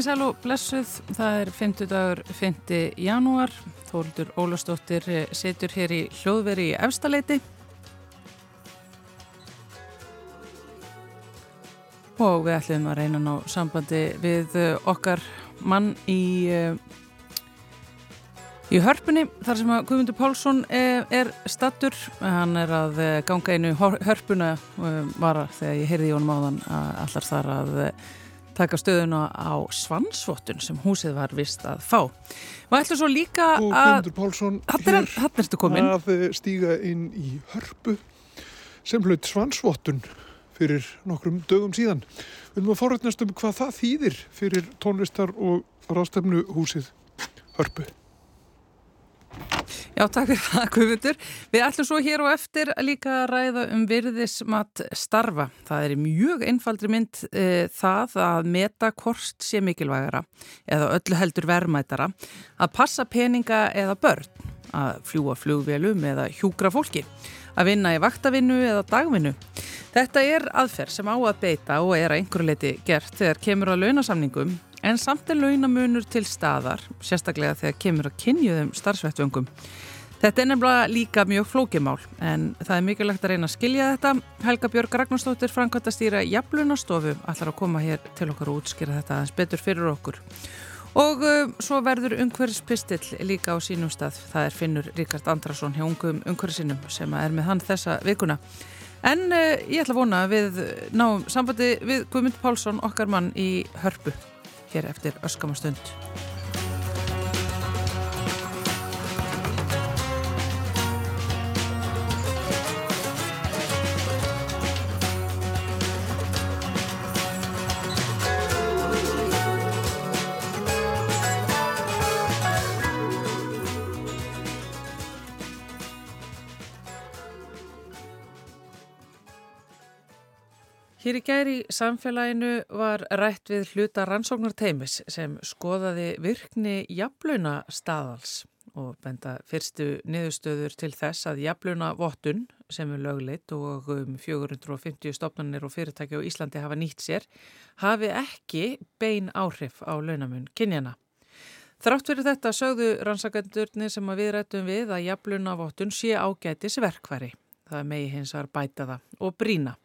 Komið sæl og blessuð, það er 50 dagur 5. janúar, Þóldur Ólastóttir setur hér í hljóðveri í efstaleiti og við ætlum að reyna ná sambandi við okkar mann í, í hörpunni þar sem að Guðmundur Pálsson er, er stattur, hann er að ganga einu hörpuna var þegar ég heyrði í honum áðan að allar þar að taka stöðuna á svansvottun sem húsið var vist að fá. Við ætlum svo líka að... Og Guðmundur Pálsson hér að stíga inn í hörpu sem hlaut svansvottun fyrir nokkrum dögum síðan. Við erum að forrætnast um hvað það þýðir fyrir tónlistar og rástefnu húsið hörpu. Já, takk fyrir það, Guðmundur. Við ætlum svo hér og eftir líka að ræða um virðismat starfa. Það er mjög einfaldri mynd e, það að meta korst sé mikilvægara eða öllu heldur verðmætara, að passa peninga eða börn, að fljúa flugvelum eða hjúgra fólki, að vinna í vaktavinnu eða dagvinnu. Þetta er aðferð sem á að beita og er að einhverju leiti gert þegar kemur að launasamningum En samt er launamunur til staðar, sérstaklega þegar kemur að kynjuðum starfsvettvöngum. Þetta er nefnilega líka mjög flókimál, en það er mikilvægt að reyna að skilja þetta. Helga Björg Ragnarstóttir, Frankvært að stýra Jaflunastofu, allar að koma hér til okkar og útskýra þetta aðeins betur fyrir okkur. Og uh, svo verður umhverfispistill líka á sínum stað. Það er Finnur Ríkard Andrason hjá ungum umhverfisinum sem er með hann þessa vikuna. En uh, ég ætla að vona að við náum sambandi við Guðmund Pálsson, okkar mann í Hörpu hér eftir öskamastund. Hér í gæri samfélaginu var rætt við hluta rannsóknarteimis sem skoðaði virkni jafluna staðals og benda fyrstu niðurstöður til þess að jafluna vottun sem er löglitt og um 450 stopnarnir og fyrirtæki á Íslandi hafa nýtt sér hafi ekki bein áhrif á launamun kynjana. Þrátt fyrir þetta sögðu rannsakendurni sem við rættum við að jafluna vottun sé ágætis verkværi. Það megi hins var bæta það og brína.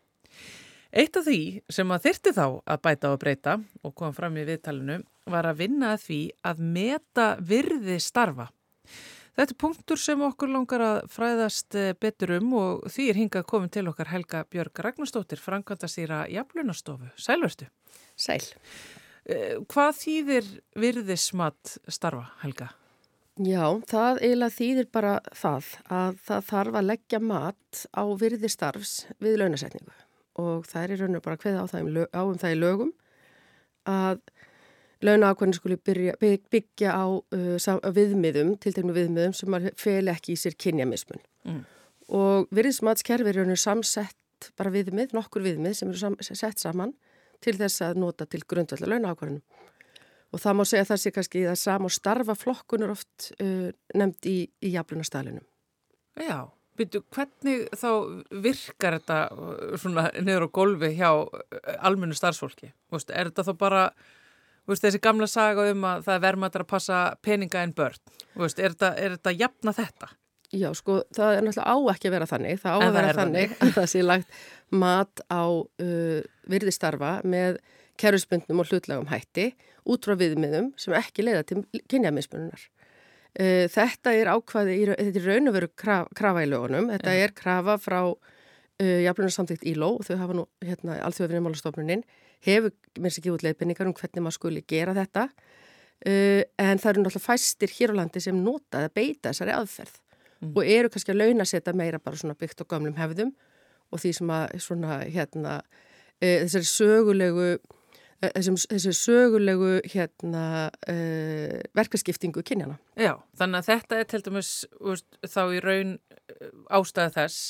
Eitt af því sem að þyrti þá að bæta og breyta og kom fram í viðtalinu var að vinna að því að meta virði starfa. Þetta er punktur sem okkur langar að fræðast eh, betur um og því er hingað komin til okkar Helga Björg Ragnarstóttir, frangandastýra Jaflunastofu. Sælverstu? Sæl. Eh, hvað þýðir virðismat starfa, Helga? Já, það eiginlega þýðir bara það að það þarf að leggja mat á virðistarfs við launasetningu og það er í rauninu bara hverða á, á um það í lögum að launaákvæmni skuli byrja, byggja á uh, viðmiðum, tiltegnu viðmiðum sem fel ekki í sér kynjamismun. Mm. og virðismatskerfi er samsett bara viðmið, nokkur viðmið sem eru sam, sett saman til þess að nota til grundvallar launaákvæmni og það má segja það sé kannski það sam og starfa flokkunur oft uh, nefnd í, í jaflunastælunum Já Byrju, hvernig þá virkar þetta uh, svona niður á golfi hjá uh, almennu starfsfólki? Vist, er þetta þá bara vist, þessi gamla saga um að það er vermaður að passa peninga en börn? Vist, er, þetta, þetta jafna þetta? Já, sko, það er náttúrulega á ekki að vera þannig. Það á en að vera þannig að það sé lagt mat á uh, virðistarfa með kerfisbundnum og hlutlegum hætti út frá viðmiðum sem ekki leiða til kynjamismununar. Uh, þetta er ákvaði, þetta er raun og veru kraf, krafa í lögunum, þetta ja. er krafa frá uh, jafnlunarsamtíkt ILO og þau hafa nú hérna alþjóðafinumálastofnunin hefur mér sér ekki út leiðbynningar um hvernig maður skuli gera þetta uh, en það eru náttúrulega fæstir hér á landi sem nota að beita þessari aðferð mm. og eru kannski að launa setja meira bara svona byggt á gamlum hefðum og því sem að svona hérna þessari sögulegu Eh, þessum, þessu sögulegu hérna, uh, verkaskiptingu kynjana. Já, þannig að þetta er til dæmis úst, þá í raun eh, ástæða þess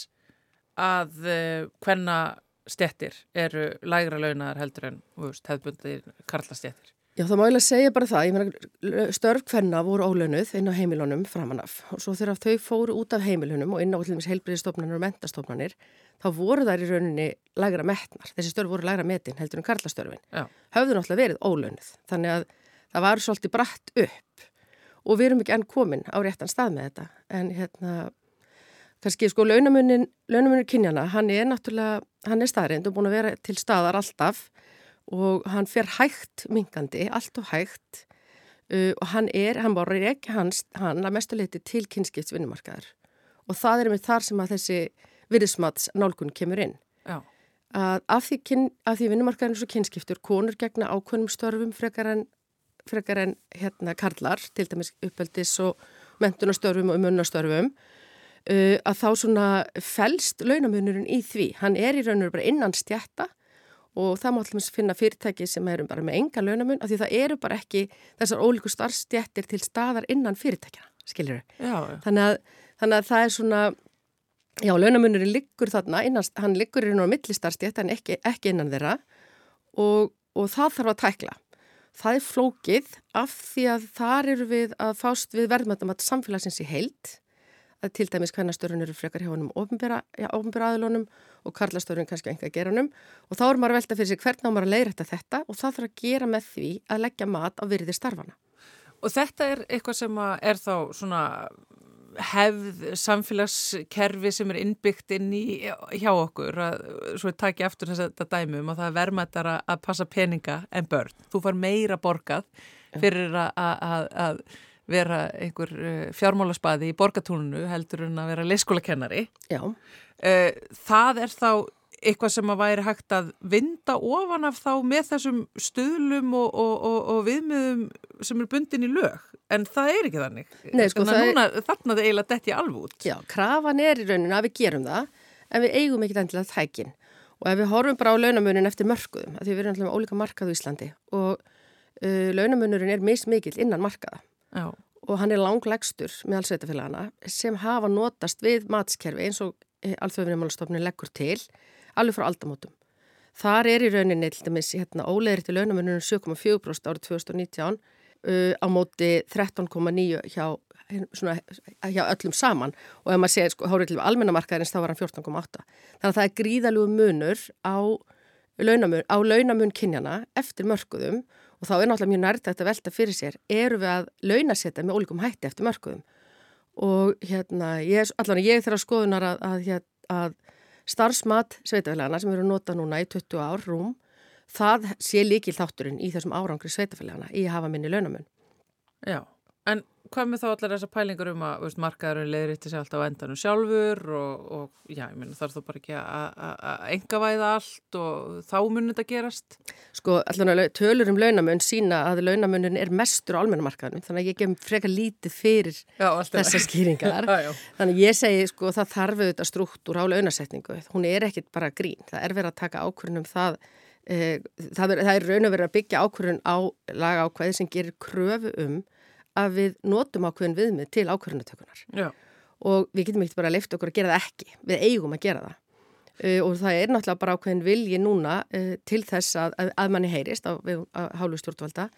að uh, hvenna stettir eru lægra launar heldur en hefðbundir karlastjettir. Já, það má ég að segja bara það. Ég meina, störf hvenna voru ólönuð inn á heimilunum framanaf og svo þegar þau fóru út af heimilunum og inn á heilbriðistofnanir og mentastofnanir, þá voru þær í rauninni lægra metnar. Þessi störf voru lægra metin heldur en karlastörfin. Já. Höfðu náttúrulega verið ólönuð. Þannig að það var svolítið bratt upp og við erum ekki enn komin á réttan stað með þetta. En hérna, kannski sko launamunin, launamunin kynjana, hann er náttúrulega, hann er staðrind og búin að vera til staðar alltaf og hann fer hægt mingandi, allt og hægt uh, og hann er, hann var ekki hans, hann að mestuleiti til kynskiptsvinnumarkaðar og það er með þar sem að þessi virðismats nálgun kemur inn. Já. Að af því, kyn, því vinnumarkaðin er svo kynskiptur, konur gegna ákvönum störfum frekar en, frekar en hérna karlar, til dæmis uppeldis og mentunastörfum og umunastörfum, uh, að þá svona fælst launamunurinn í því. Hann er í raun og bara innan stjætta og það má alltaf finna fyrirtæki sem eru bara með enga launamun af því það eru bara ekki þessar ólíku starfstjættir til staðar innan fyrirtækjana, skiljur þau. Þannig, þannig að það er svona, já, launamunurinn liggur þarna, innan, hann liggur inn á millistarfstjætt en ekki, ekki innan þeirra og, og það þarf að tækla. Það er flókið af því að þar eru við að fást við verðmættum að samfélagsins í heilt að til dæmis hvernastörun eru frekar hjá honum ofnbæra aðlunum og karlastörun kannski enga geranum og þá er maður að velta fyrir sig hvernig á maður að leiðrætta þetta og það þarf að gera með því að leggja mat á virði starfana. Og þetta er eitthvað sem er þá svona hefð samfélagskerfi sem er innbyggt inn í hjá okkur að svo er takið aftur þess að dæmum og það er vermaðar að passa peninga en börn. Þú far meira borgað fyrir að, að, að vera einhver uh, fjármálaspaði í borgatúnunu heldur en að vera leyskólakennari. Já. Uh, það er þá eitthvað sem að væri hægt að vinda ofan af þá með þessum stuðlum og, og, og, og viðmiðum sem er bundin í lög, en það er ekki þannig. Nei, sko, þannig að núna er... þarna það eiginlega detti alveg út. Já, krafan er í rauninu að við gerum það, en við eigum ekki endilega þækin. Og ef við horfum bara á launamunin eftir mörguðum, því við erum alltaf með ólíka markað í Íslandi og uh, launamunurinn er mismikill innan markaða Já. og hann er langlegstur með alls veitafélagana sem hafa notast við matskerfi eins og eh, alþjóðvinumálastofnun leggur til alveg frá aldamótum. Þar er í rauninni hérna, óleðri til launamunum 7,4% árið 2019 uh, á móti 13,9% hjá, hjá öllum saman og ef maður segir sko, hórið til almennamarkaðins þá var hann 14,8%. Þannig að það er gríðalögu munur á launamun, á launamun kynjana eftir mörguðum og þá er náttúrulega mjög nært að velta fyrir sér, eru við að launasetta með ólíkum hætti eftir mörgum og hérna, ég, allan ég þeirra skoðunar að, að, að, að starfsmat sveitafélagana sem eru að nota núna í 20 ár rúm, það sé líkil þátturinn í þessum árangri sveitafélagana í að hafa minni launamun. Já, en hvað með þá allar þessar pælingar um að veist, markaðurinn leiðrýtti sig alltaf á endanum sjálfur og, og já, ég minna þarf þú bara ekki að enga væða allt og þá munir þetta gerast? Sko, allavega tölur um launamun sína að launamunin er mestur á almennamarkaðunum þannig að ég gef frekar lítið fyrir já, þessar skýringar. Já, þannig að ég segi, sko, það þarf auðvitað struktúr á launasetningu, hún er ekkit bara grín, það er verið að taka ákvörðunum það e, það er, það er raun og verið að byggja ákvörðun á laga ákvæði sem gerir kröfu um að við notum ákveðin viðmið til ákveðinatökunar og við getum ekkert bara að lefta okkur að gera það ekki, við eigum að gera það. Uh, og það er náttúrulega bara ákveðin vilji núna uh, til þess að, að, að manni heyrist á, hálu stjórnvalda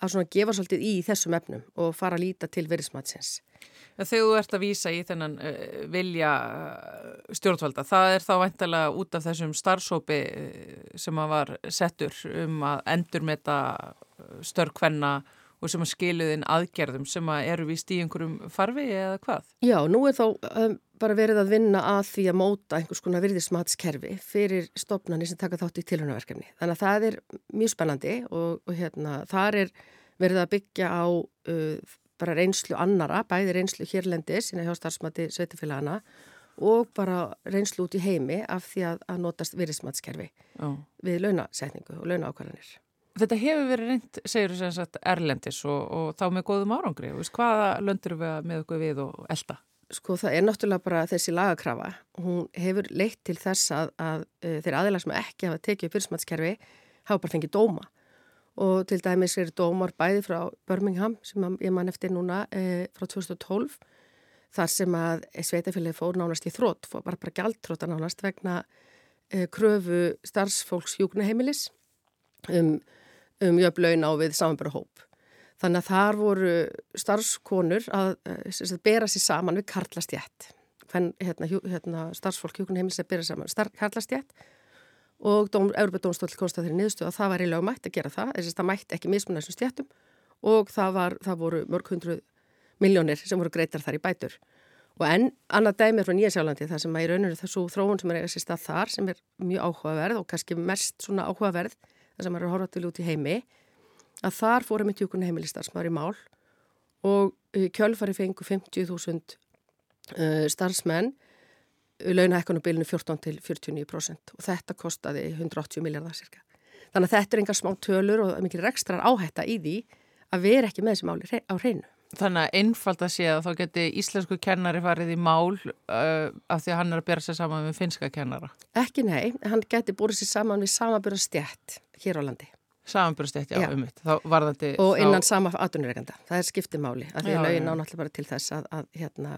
að svona gefa svolítið í þessum efnum og fara að líta til verðismatsins. Þegar þú ert að vísa í þennan uh, vilja stjórnvalda, það er þá væntalega út af þessum starfsópi sem að var settur um að endur með þetta störkvenna og sem að skiluðin aðgerðum sem að eru vist í einhverjum farfi eða hvað? Já, nú er þá um, bara verið að vinna að því að móta einhvers konar virðismatskerfi fyrir stopnarnir sem taka þátt í tilhörnaverkefni. Þannig að það er mjög spennandi og, og hérna, þar er verið að byggja á uh, bara reynslu annara, bæði reynslu hérlendis innan hjá starfsmati sveitifélagana og bara reynslu út í heimi af því að, að notast virðismatskerfi við launasetningu og launaákvarðanir. Þetta hefur verið reynd, segir þú sem sagt, erlendis og, og þá með góðum árangri. Veist, hvaða löndur við með okkur við og elda? Sko það er náttúrulega bara þessi lagakrafa. Hún hefur leitt til þess að, að, að þeir aðeins sem ekki hafa tekið fyrirsmatskerfi hafa bara fengið dóma. Og til dæmis er dómar bæði frá Birmingham sem ég man eftir núna e, frá 2012 þar sem að sveitafélagi fór nánast í þrótt, fór bara bara gæltróta nánast vegna e, kröfu starfsfólks hjúknaheimilis um um jöfn laun á við samanbæra hóp. Þannig að þar voru starfskonur að, að eh, bera sér saman við karlastjætt. Hérna, hérna, starfsfólk hjókun heimilis að bera saman karlastjætt og Európa Dómstóll konstað þeirri niðurstöðu að það var í lögumætt að gera það. Þess að það mætti ekki mismunna þessum stjættum og það, var, það voru mörg hundru miljónir sem voru greitar þar í bætur. Og enn annað dæmið frá Nýjasjálandi það sem að í rauninu þessu þróun sem er eiga sér stað þar sem er mjög áhugaverð og kannski mest svona áhugaverð það sem er að horfa til út í heimi að þar fórum við tjókunni heimilistar sem var í mál og kjölfari fengu 50.000 uh, starfsmenn launahekkunum bilinu 14 til 49% og þetta kostiði 180 miljardar cirka. Þannig að þetta er engar smá tölur og mikil rekstrar áhætta í því að vera ekki með þessi máli á hreinu. Þannig að einfald að sé að þá geti íslensku kennari farið í mál uh, af því að hann er að bera sér saman með finska kennara? Ekki nei, hann geti búið sér saman við samabura stjætt hér á landi. Samabura stjætt, já, já. um mitt. Og innan þá... sama aðunurreganda. Það er skiptimáli. Því að lögin ánáttúrulega bara til þess að, að hérna,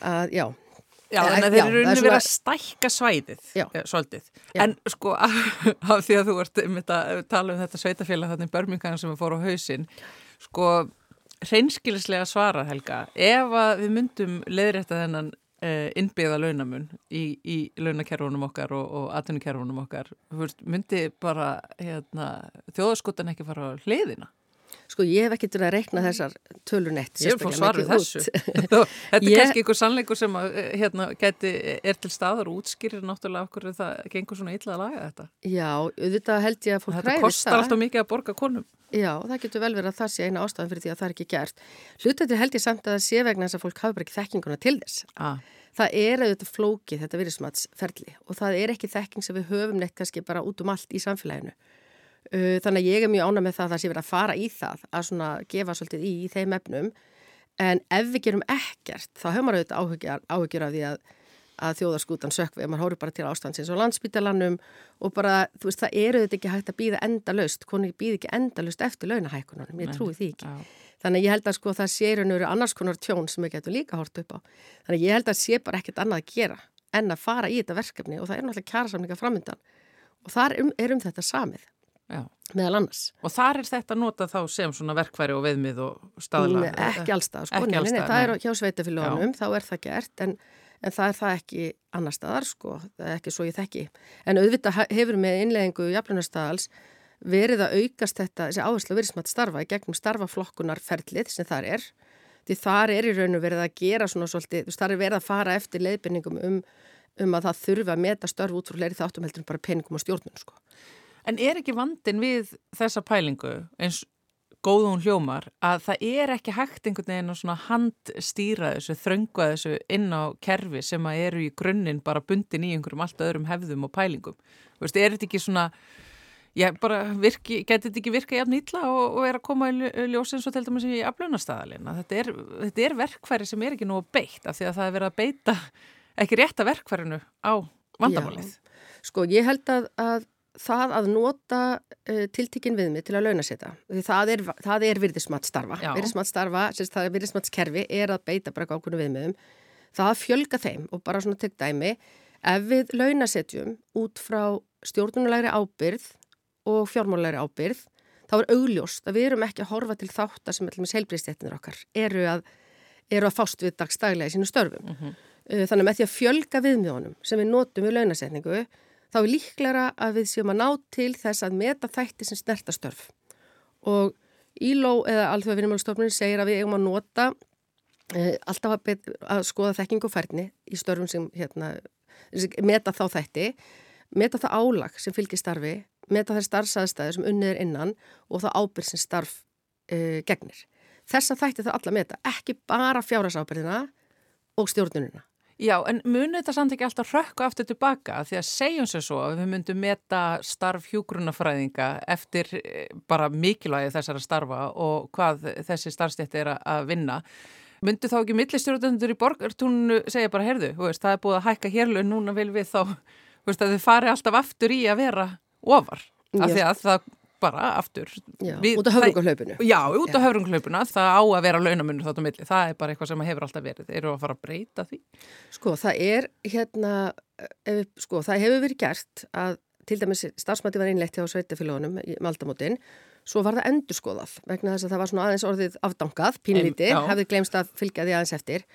að, já. Já, að þeir eru unni verið að stækka svæðið, já. Eh, svolítið. Já. En sko, af því að þú ert um þetta, tala um þetta sveitafélag þannig börmingan sem er fór á hausin, sko, hreinskilislega svara Helga, ef við myndum leðrætta þennan innbyggða launamun í, í launakerfunum okkar og, og atvinnukerfunum okkar, myndi bara hérna, þjóðaskutan ekki fara á hliðina? Sko ég hef ekkert verið að rekna þessar tölunett Ég er fór svarið þessu. Þetta er ég... kannski einhver sannleikur sem að, eh, hérna, geti, er til staðar og útskýrir náttúrulega okkur að það gengur svona illa að laga þetta. Já, auðvitað held ég að fólk hræðist það Þetta kostar alltaf mikið að borga konum Já, það getur vel verið að það sé eina ástafan fyrir því að það er ekki gert. Hlutættir held ég samt að það sé vegna þess að fólk hafa bara ekki þekkinguna til þess. Ah. Það er auðvitað flókið þetta virðismatsferli og það er ekki þekking sem við höfum neitt kannski bara út um allt í samfélaginu. Þannig að ég er mjög ána með það að það sé verið að fara í það að svona gefa svolítið í, í þeim efnum. En ef við gerum ekkert þá höfum maður auðvitað áhugjur af því að, að þjóðarskútan sökvi maður hóru bara til ástandsins og landsbytalanum og bara, þú veist, það eru þetta ekki hægt að býða endalust, koni býð ekki endalust eftir launahækunum, ég trúi því ekki. Nei, þannig ég held að sko það sé raun og veru annars konar tjón sem við getum líka hort upp á. Þannig að ég held að sé bara ekkert annað að gera en að fara í þetta verkefni og það er náttúrulega kjærasamlinga framöndan og þar um, er um þetta samið Já. meðal annars. Og þar er þetta nota þá sem svona verkværi og veðmið og staðla? Nei, ekki allstað, sko, ekki allstað, nei, það er hjá sveitafélagunum, þá er það gert en, en það er það ekki annar staðar sko, það er ekki svo ég þekki. En auðvitað hefur með innleggingu jafnlunarstaðals verið að aukast þetta, þessi áherslu verið smatt starfa í gegnum starfaflokkunarferlið sem þar er. Því þar er í raun og verið að gera svona svolítið, þar er verið að fara eftir leiðbyrningum um, um að það þurfa að meta störf út frá leiri þáttum heldur en bara peningum og stjórnum sko. En er ekki vandin við þessa pælingu eins góðun hljómar að það er ekki hægt einhvern veginn að svona handstýra þessu, þrönga þessu inn á kerfi sem að eru í grunninn bara bundin í einhverjum allt öðrum hefðum og pælingum. Þú veist, er þetta ekki svona, já bara virki, getur þetta ekki virka jafn ítla og, og er að koma í ljósins og til dæmis í aflunastæðalina. Þetta þetta er verkfæri sem er ekki nú að beita af því að það er verið að beita ekki rétta verkfærinu á vandamálið. Já, sko ég held að, að það að nota uh, tiltikinn við mig til að launaseta það er, er virðismatstarfa. Virðismatstarfa, það er virðismatskerfi er að beita bara ákveðinu viðmiðum. Það fjölga þeim og bara svona tegð dæmi ef við launasetjum út frá stjórnulegri ábyrð og fjármálegri ábyrð þá er augljóst að við erum ekki að horfa til þáttar sem seilbríðstéttinir okkar eru að, eru að fást við dagstaglega í sínu störfum. Mm -hmm. þannig með því að fjölga viðmiðunum sem við notum við launasetningu þá er líklara að við séum að ná til þess að meta þætti sem snertastörf. Og Íló eða Alþjóða vinnumálstofnun segir að við eigum að nota e, alltaf að, að skoða þekking og færni í störfum sem hérna, meta þá þætti, meta það álag sem fylgir starfi, meta þær starfsaðstæði sem unnið er innan og það ábyrg sem starf e, gegnir. Þessa þætti það alla meta, ekki bara fjárasábyrðina og stjórnununa. Já, en munið þetta samt ekki alltaf rökku aftur tilbaka því að segjum sér svo að við myndum meta starf hjúgrunafræðinga eftir eh, bara mikilvægi þessara starfa og hvað þessi starfstætti er að vinna. Myndu þá ekki millistjórnundur í borgartúnu segja bara, herðu, veist, það er búið að hækka hérlun, núna vil við þá, veist, að þið fari alltaf aftur í að vera ofar. Af því að það bara aftur. Já, við, út af höfrungahlaupinu. Já, út af höfrungahlaupinu, það á að vera launamunur þáttu milli, það er bara eitthvað sem hefur alltaf verið. Eru að fara að breyta því. Sko, það er hérna ef, sko, það hefur verið gert að til dæmis starfsmætti var einlegt hjá sveitafélagunum í Maldamótin svo var það endurskoðað vegna þess að það var svona aðeins orðið afdangað, pínlíti, hefði glemst að fylgja því aðeins eftir.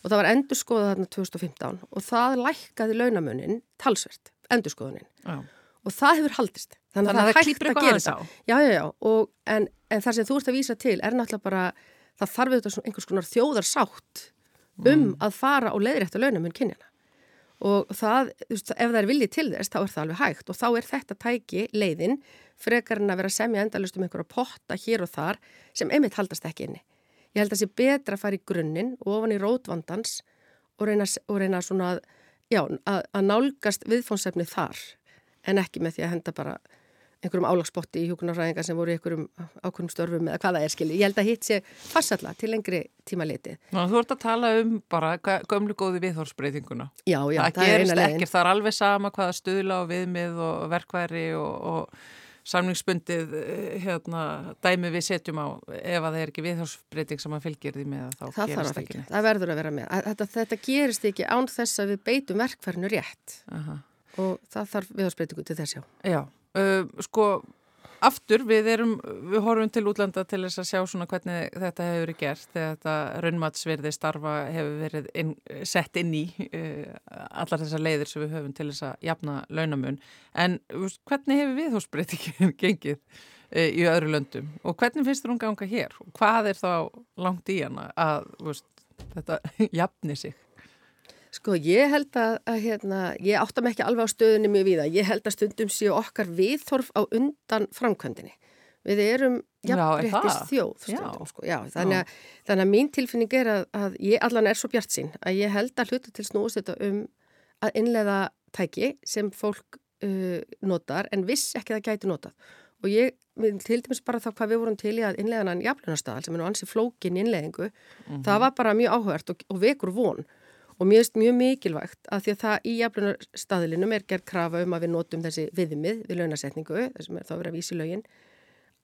Og það var endurskoðað þarna 2015 og það lækkaði launamunin talsvert, endurskoðunin. Já. og það hefur haldist þannig, þannig að það hægt að gera það já, já, já, og, en, en þar sem þú ert að vísa til er náttúrulega bara, það þarf auðvitað einhvers konar þjóðarsátt um mm. að fara og leiðrætta launamun kynjana og það, ef það er viljið til þess, þá er það alveg hægt og þá er þetta tæki leiðin frekar en að vera semja endalust um einhverja potta hér og þar sem einmitt haldast ekki inni. Ég held að það sé betra að fara í grunninn og ofan í rótvandans og reyna, og reyna svona að, já, að, að nálgast viðfónsefni þar en ekki með því að henda bara einhverjum álagsbotti í hjókunarfræðingar sem voru einhverjum ákveðnum störfum eða hvaða er skilji. Ég held að hitt sé farsalla til lengri tíma liti. Ná, þú ert að tala um bara gömlu góði viðhórsbreytinguna. Já, já, það, það gerist ekki. Það er alveg sama hvaða stuðla og viðmið og verkværi og, og samningsbundið eh, hérna, dæmi við setjum á ef að það er ekki viðhórsbreyting sem að fylgjir því með þá það gerist ekki. Það verður að vera með. Þetta, þetta gerist ekki án þess að við beitum Aha. og það þarf viðhórsbreytingu til þess já. Já, uh, sko aftur við erum, við horfum til útlanda til þess að sjá svona hvernig þetta hefur verið gert þegar þetta raunmatsverði starfa hefur verið inn, sett inn í uh, allar þessar leiðir sem við höfum til þess að jafna launamun. En veist, hvernig hefur viðhósbreytingin gengið uh, í öðru löndum? Og hvernig finnst þú hún ganga hér? Og hvað er þá langt í hana að þetta jafni sig? Sko ég held að, að hérna, ég áttam ekki alveg á stöðunni mjög víða. Ég held að stundum séu okkar viðþorf á undan framkvæmdini. Við erum jafnréttist þjóð stundum. Sko. Já, þannig, að, þannig að mín tilfinning er að, að ég allan er svo bjart sín að ég held að hluta til snúst þetta um að innlega tæki sem fólk uh, notar en viss ekki það gæti notað. Og ég, til dæmis bara þá hvað við vorum til í að innleganan jafnlunarstaðal sem er nú ansi flókin innlegingu, mm -hmm. það var bara mjög áhört og, og vekur von og mér finnst mjög mikilvægt að því að það í jafnlunarstaðlinum er gerð krafa um að við notum þessi viðmið við launasetningu, þessum er þá að vísi lögin,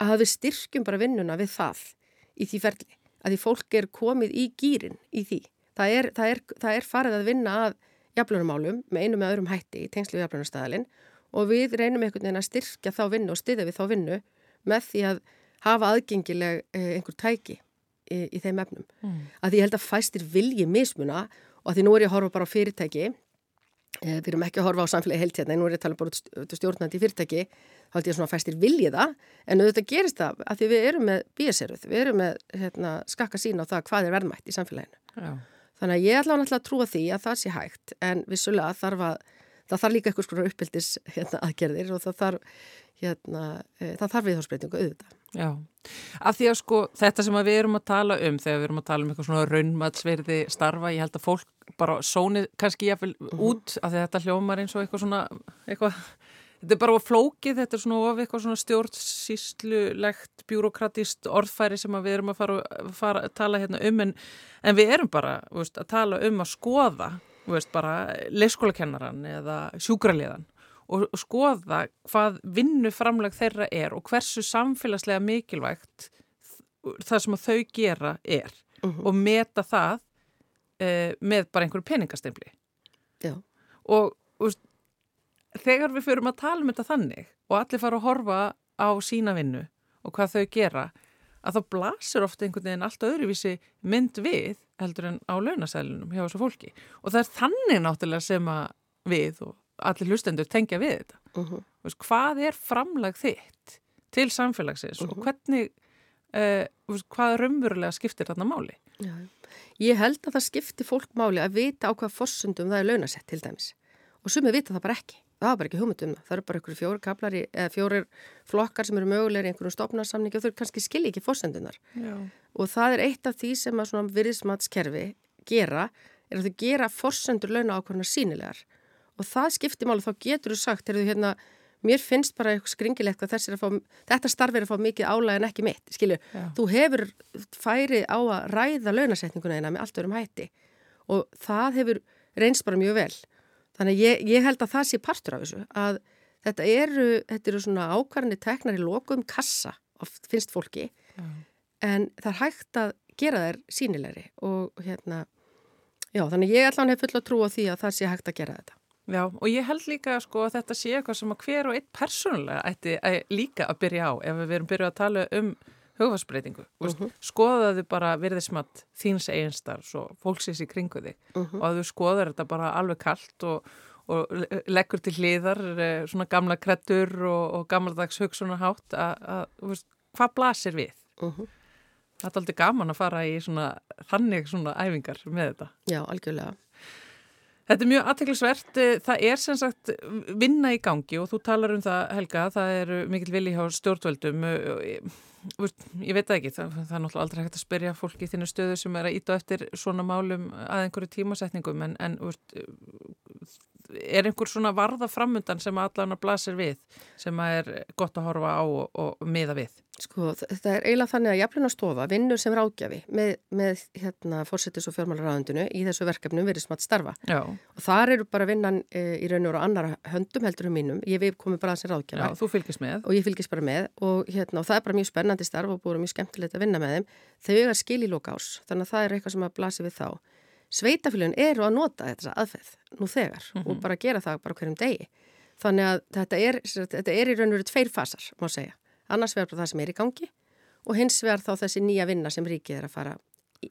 að við styrkjum bara vinnuna við það í því ferli, að því fólk er komið í gýrin í því. Það er, það er, það er farið að vinna að jafnlunarmálum með einu með öðrum hætti í tengslu jafnlunarstaðlin og við reynum einhvern veginn að styrkja þá vinnu og styðja við þá vinnu með því að hafa aðgengileg eh, einhver tæki í, í þeim efnum. Mm. Að ég held að fæstir vilji mismuna og því nú er ég að horfa bara á fyrirtæki eh, við erum ekki að horfa á samfélagi heilt hérna nú er ég að tala bara út stjórnandi fyrirtæki þá held ég svona fæstir viljiða en auðvitað gerist það að því við erum með bíaseruð, við erum með hérna, skakka sína á það hvað er verðmætt í samfélaginu Já. þannig að ég ætla náttúrulega að trúa því að það sé hægt en vissulega þarf að það þarf líka eitthvað skor uppbyldis hérna, aðgerðir og það þarf hérna, e, það þarf viðhórsbreytingu auðvitað. Já, af því að sko þetta sem við erum að tala um þegar við erum að tala um eitthvað svona raunmatsverði starfa, ég held að fólk bara sónið kannski jáfnvel mhm. -huh. út af því að þetta hljómar eins og eitthvað svona eitthvað, þetta er bara flókið, þetta er svona of eitthvað svona stjórnsýslulegt bjúrokratist orðfæri sem við erum að fara, fara að tala hérna um en, en við erum bara veist, að tala um að skoða veist, bara leyskólakennaran eða sjúkraliðan og skoða hvað vinnuframleg þeirra er og hversu samfélagslega mikilvægt það sem þau gera er uh -huh. og meta það e, með bara einhverju peningastempli og, og þegar við fyrum að tala um þetta þannig og allir fara að horfa á sína vinnu og hvað þau gera að þá blasir ofta einhvern veginn allt öðruvísi mynd við heldur en á launasælunum hjá þessu fólki. Og það er þannig náttúrulega sem að við og allir hlustendur tengja við þetta. Uh -huh. veist, hvað er framlag þitt til samfélagsins uh -huh. og hvernig uh, veist, hvað raunverulega skiptir þarna máli? Já. Ég held að það skiptir fólk máli að vita á hvað fossundum það er launasett til dæmis. Og sumið vita það bara ekki. Það er bara ekki hugmyndum það, það eru bara einhverju fjóri kaplari eða fjórir flokkar sem eru mögulegir í einhverjum stopnarsamningi og þau kannski skilji ekki fórsendunar og það er eitt af því sem að svona virðismatskerfi gera er að þau gera fórsendur launa ákvarðanar sínilegar og það skiptir máli, þá getur þú sagt þú hérna, mér finnst bara eitthvað skringilegt að, að fá, þetta starf er að fá mikið álæg en ekki mitt, skilju, þú hefur færi á að ræða launasetninguna eina með allt örum hætti og það hefur reynst bara mjög vel þannig ég, ég held að það sé partur af þessu að þetta eru, þetta eru svona ákvarðinni teknar í lokum kassa, finnst fólki Já. en það er hægt að gera þær sínilegri og hérna Já, þannig ég hann hef full að trúa því að það sé hægt að gera þetta. Já, og ég held líka sko, að þetta sé eitthvað sem að hver og einn persónulega ætti að líka að byrja á ef við erum byrjuð að tala um hugfarsbreytingu. Uh -huh. Skoðaðu bara virðismat þíns eiginstar svo fólksins í kringu þig uh -huh. og að þú skoður þetta bara alveg kallt og, og leggur til hliðar eh, svona gamla krettur og, og gammaldags hugsunahátt að hvað blasir við? Uh -huh. Það er aldrei gaman að fara í svona þannig svona æfingar með þetta. Já, algjörlega. Þetta er mjög aðteglisvert. Það er sem sagt vinna í gangi og þú talar um það Helga, það er mikil vilji hjá stjórnvöldum. Ég veit ekki, það, það er náttúrulega aldrei hægt að spyrja fólki í þínu stöðu sem er að íta eftir svona málum að einhverju tímasetningum en, en er einhver svona varða framundan sem allan að blasir við sem er gott að horfa á og, og miða við? Sko þetta er eiginlega þannig að jafnlunastofa vinnur sem rákjafi með, með hérna fórsetis og fjármálaráðundinu í þessu verkefnum verið smatt starfa. Já. og þar eru bara vinnan e, í raun og annar höndum heldur um mínum, ég við komum bara að sem rákjafi Já, þú fylgist með. Og ég fylgist bara með. Og, hérna, og það er bara mjög spennandi starf og búið mjög skemmtilegt að vinna með þeim. Er skil í lóka ás, þannig að það er eitthvað sem að blasi við þá Sveitafélagin eru að nota þetta aðferð nú þegar mm -hmm. og bara gera það bara hverjum degi. Þannig að þetta er, þetta er í raun og veru tveir fasar má segja. Annars verður það sem er í gangi og hins verður þá þessi nýja vinna sem ríkið er að fara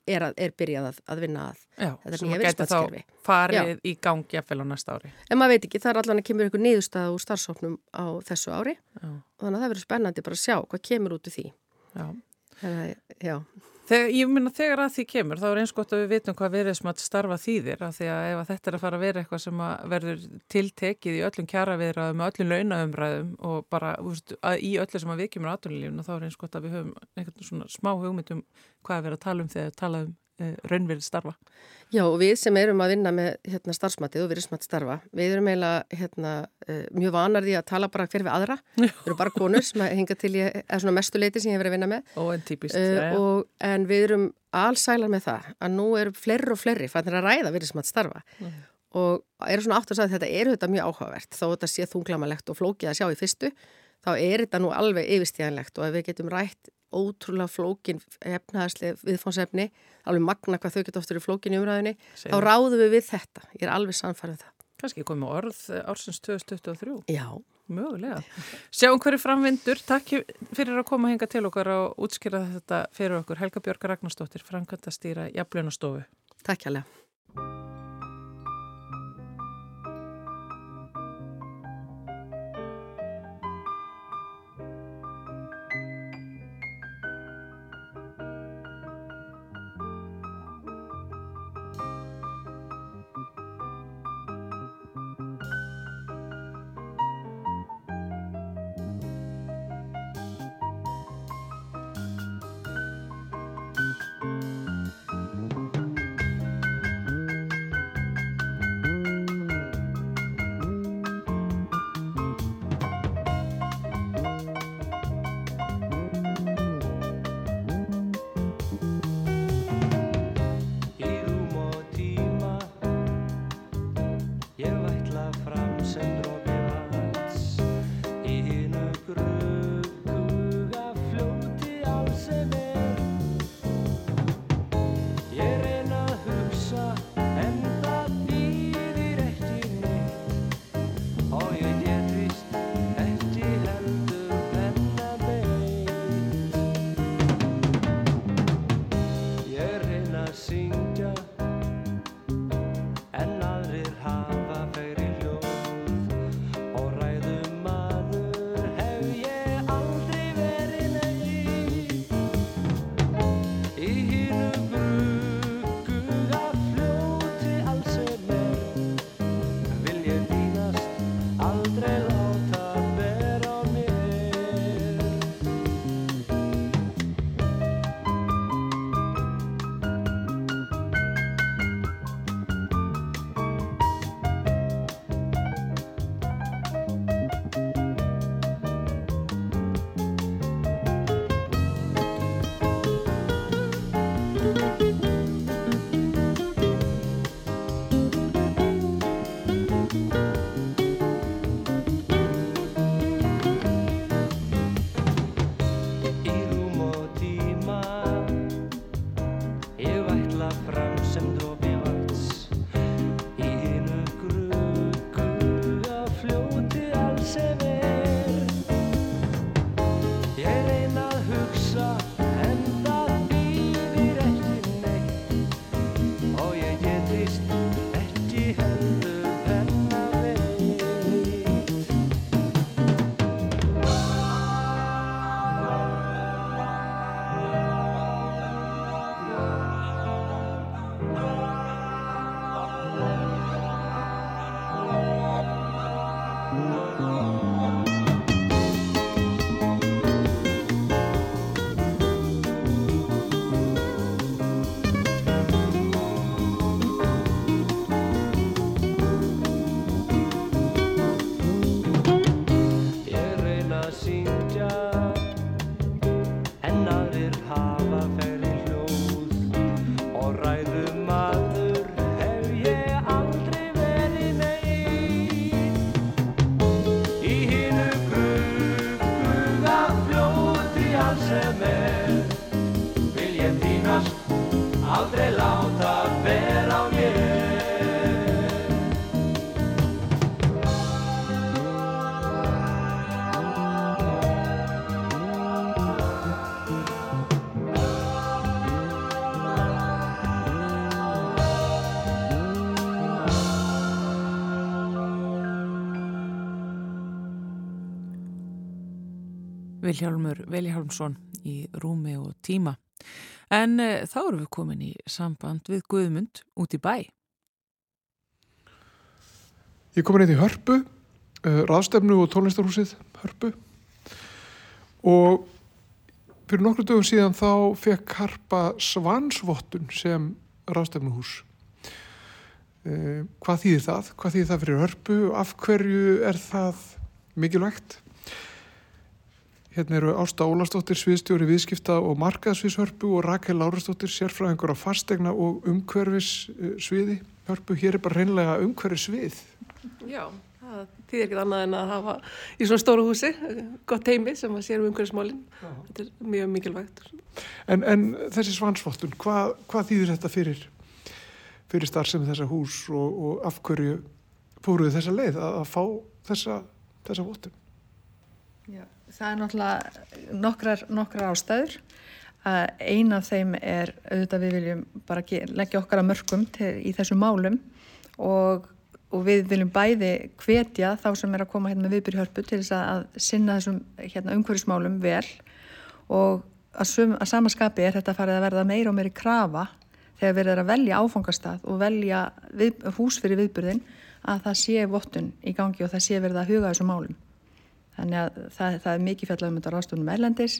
er, að, er byrjað að, að vinna að. Já, sem að geta þá farið Já. í gangi að fylga næsta ári. En maður veit ekki, það er allan að kemur einhver niðurstað úr starfsóknum á þessu ári. Já. og þannig að það verður spennandi bara að sjá hvað kemur út úr því. Já Þegar, ég minna þegar að því kemur þá er eins gott að við vitum hvað að starfa þýðir af því að ef að þetta er að fara að vera eitthvað sem verður tiltekið í öllum kjaraviðraðum og öllum launaumræðum og bara úst, í öllu sem að við kemur á aðtunulífuna þá er eins gott að við höfum einhvern svona smá hugmyndum hvað er verið að tala um þegar tala um raunverið starfa. Já og við sem erum að vinna með hérna, starfsmatið og virðismat starfa, við erum eiginlega hérna, uh, mjög vanar því að tala bara hver við aðra, við erum bara konur sem hinga til ég, eða svona mestuleiti sem ég hef verið að vinna með. Og en típist. Uh, og, en við erum allsælar með það að nú eru flerri og flerri fannir að ræða virðismat starfa mm. og eru svona átt að að þetta eru þetta mjög áhugavert þó þetta sé þunglamalegt og flókið að sjá í fyrstu þá er þetta nú alveg yfirstíðanlegt og ef við getum rætt ótrúlega flókin efnaðarslega viðfónsefni, alveg magna hvað þau geta oftur í flókin í umræðinni, þá ráðum við við þetta. Ég er alveg sannfarið um það. Kanski komið orð ársins 2023? Já. Mögulega. Sjáum hverju framvindur. Takk fyrir að koma hinga til okkar og útskýra þetta fyrir okkur. Helga Björg Ragnarstóttir, Frankanda stýra Jafljónastofu. Takk hjálpa. Viljálmur Viljálmsson í rúmi og tíma. En e, þá erum við komin í samband við Guðmund út í bæ. Ég kom inn í Hörpu, uh, ráðstefnu og tónlistarhúsið Hörpu og fyrir nokkru dögum síðan þá fekk Harpa Svansvottun sem ráðstefnuhús. Uh, hvað þýðir það? Hvað þýðir það fyrir Hörpu? Af hverju er það mikilvægt? Hérna eru Ásta Ólastóttir, sviðstjóri viðskipta og markaðsviðshörpu og Rakel Lárastóttir, sérfræðingur á fastegna og umhverfissviði. Hörpu, hér er bara reynlega umhverfissvið. Já, það þýðir ekki annað en að hafa í svona stóru húsi, gott heimi sem að sér um umhverfismálinn. Þetta er mjög mikilvægt. En, en þessi svansvottun, hvað, hvað þýðir þetta fyrir, fyrir starfsemi þessa hús og, og af hverju fóruðu þessa leið að, að fá þessa, þessa vottun? Já það er náttúrulega nokkrar, nokkrar ástæður. Einn af þeim er auðvitað við viljum bara leggja okkar að mörgum til, í þessu málum og, og við viljum bæði hvetja þá sem er að koma hérna með viðbyrjhörpu til þess að sinna þessum hérna, umhverfismálum vel og að, sum, að samaskapi er þetta farið að verða meira og meiri krafa þegar við erum að velja áfangastað og velja við, hús fyrir viðbyrðin að það sé vottun í gangi og það sé verið að huga þessum málum. Þannig að það, það er mikið fjallað um þetta ráðstöfunum erlendis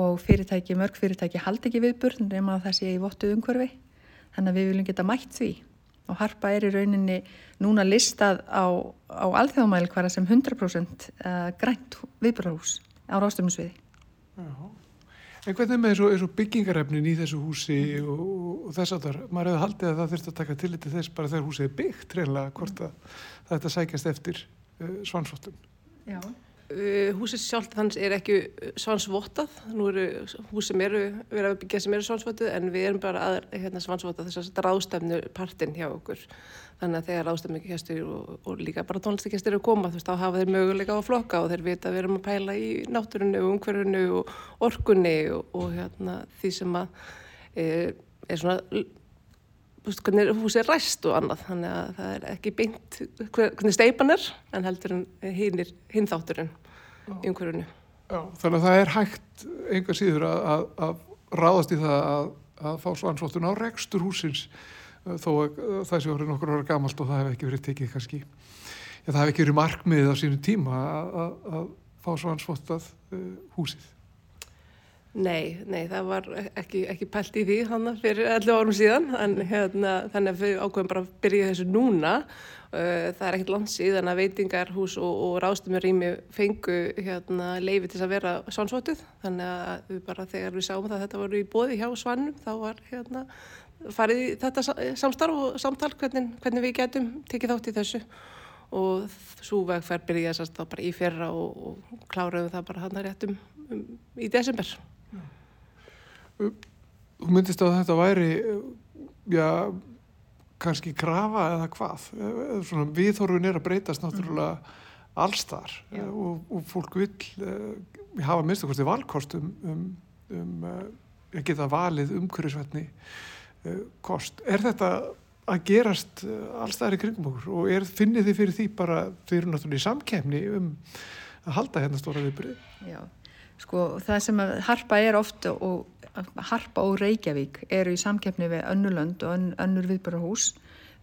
og fyrirtæki, mörg fyrirtæki haldi ekki viðburð nema að það sé í vottu umhverfi. Þannig að við viljum geta mætt því og Harpa er í rauninni núna listað á, á alþjóðmælikvara sem 100% eh, grænt viðburðarhús á ráðstöfunsviði. En hvernig með þessu, byggingarefnin í þessu húsi og, og þess að það, maður hefði haldið að það þurft að taka til þess bara þegar húsið er byggt reynilega hvort að þetta sækjast eftir uh, svansvottum. Já. Uh, húsið sjálf þannig er ekki svansvottað, nú eru hús sem eru verið að byggja sem eru svansvottið en við erum bara að hérna, svansvotta þess að ráðstefnu partinn hjá okkur. Þannig að þegar ráðstefnu gestur og, og líka bara tónlistagestur eru að koma þú veist þá hafa þeir möguleika á flokka og þeir vita að við erum að pæla í náttúrunni og umhverfunu og orkunni og, og hérna, því sem að er, er svona hvernig húsið er ræst og annað. Þannig að það er ekki beint hvernig steipan er en heldur hinn þátturinn í umhverfunu Þannig að það er hægt einhver síður að, að, að ráðast í það að, að fá svansvottun á rekstur húsins uh, þó að það sé orðið nokkur ára gamalt og það hef ekki verið tekið kannski. Já, það hef ekki verið markmiðið á sínu tíma að fá svansvottað uh, húsið Nei, nei, það var ekki, ekki pælt í því hann fyrir 11 árum síðan en hérna, þannig að við ákveðum bara að byrja þessu núna. Uh, það er ekkert langt síðan að veitingarhús og, og ráðstumurými fengu hérna, leifi til að vera svansvotuð þannig að við bara þegar við sáum það þetta voru í bóði hjá svannum þá var hérna farið þetta samstarf og samtal hvernig, hvernig við getum tekið þátt í þessu. Og svo vegferð byrjaði þess að bara í fyrra og, og kláraðum það bara hann að réttum um, í desember Þú myndist að þetta væri já, kannski krafa eða hvað svona viðhorfun er að breytast náttúrulega mm. allstar og, og fólk vil uh, hafa minnst okkur til valkost um, um, um uh, geta valið umhverjusvetni uh, kost. Er þetta að gerast allstæðar í kringum okkur og er, finnir þið fyrir því bara þau eru náttúrulega í samkefni um að halda hérna stóra viðbyrði? Já, sko það sem harpa er ofta og Harpa og Reykjavík eru í samkeppni við önnulönd og ön, önnur viðbörahús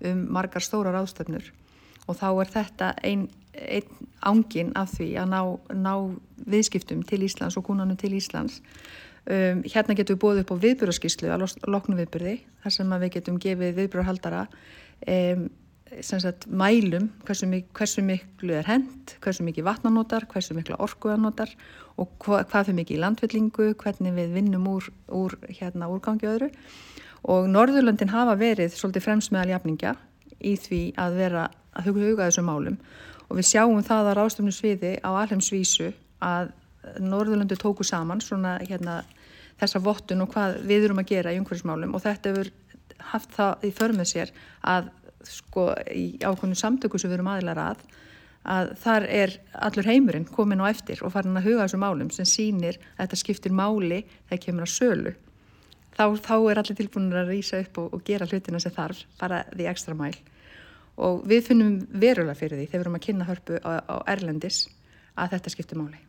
um margar stóra ráðstöfnur og þá er þetta einn ein ángin af því að ná, ná viðskiptum til Íslands og kúnanum til Íslands. Um, hérna getum við bóðið upp á viðböraskíslu að loknu viðbörði þar sem við getum gefið viðbörahaldara um, sagt, mælum hversu, mik hversu miklu er hend, hversu mikið vatnanótar, hversu miklu orkuanótar og hva, hvað fyrir mikið í landvillingu, hvernig við vinnum úr, úr hérna, úrgangi öðru. Og Norðurlöndin hafa verið svolítið fremst meðal jafningja í því að vera að huga, þessum málum. Og við sjáum það að ráðstöfnum sviði á alheimsvísu að Norðurlöndu tóku saman svona hérna þessa vottun og hvað við erum að gera í umhverfismálum. Og þetta hefur haft það í förmið sér að sko í ákveðinu samtöku sem við erum aðilar að að þar er allur heimurinn komin á eftir og farin að huga þessum málum sem sínir að þetta skiptir máli þegar kemur að sölu. Þá, þá er allir tilbúinur að rýsa upp og, og gera hlutina sem þarf, bara því ekstra mæl og við finnum verulega fyrir því þegar við erum að kynna hörpu á, á Erlendis að þetta skiptir máli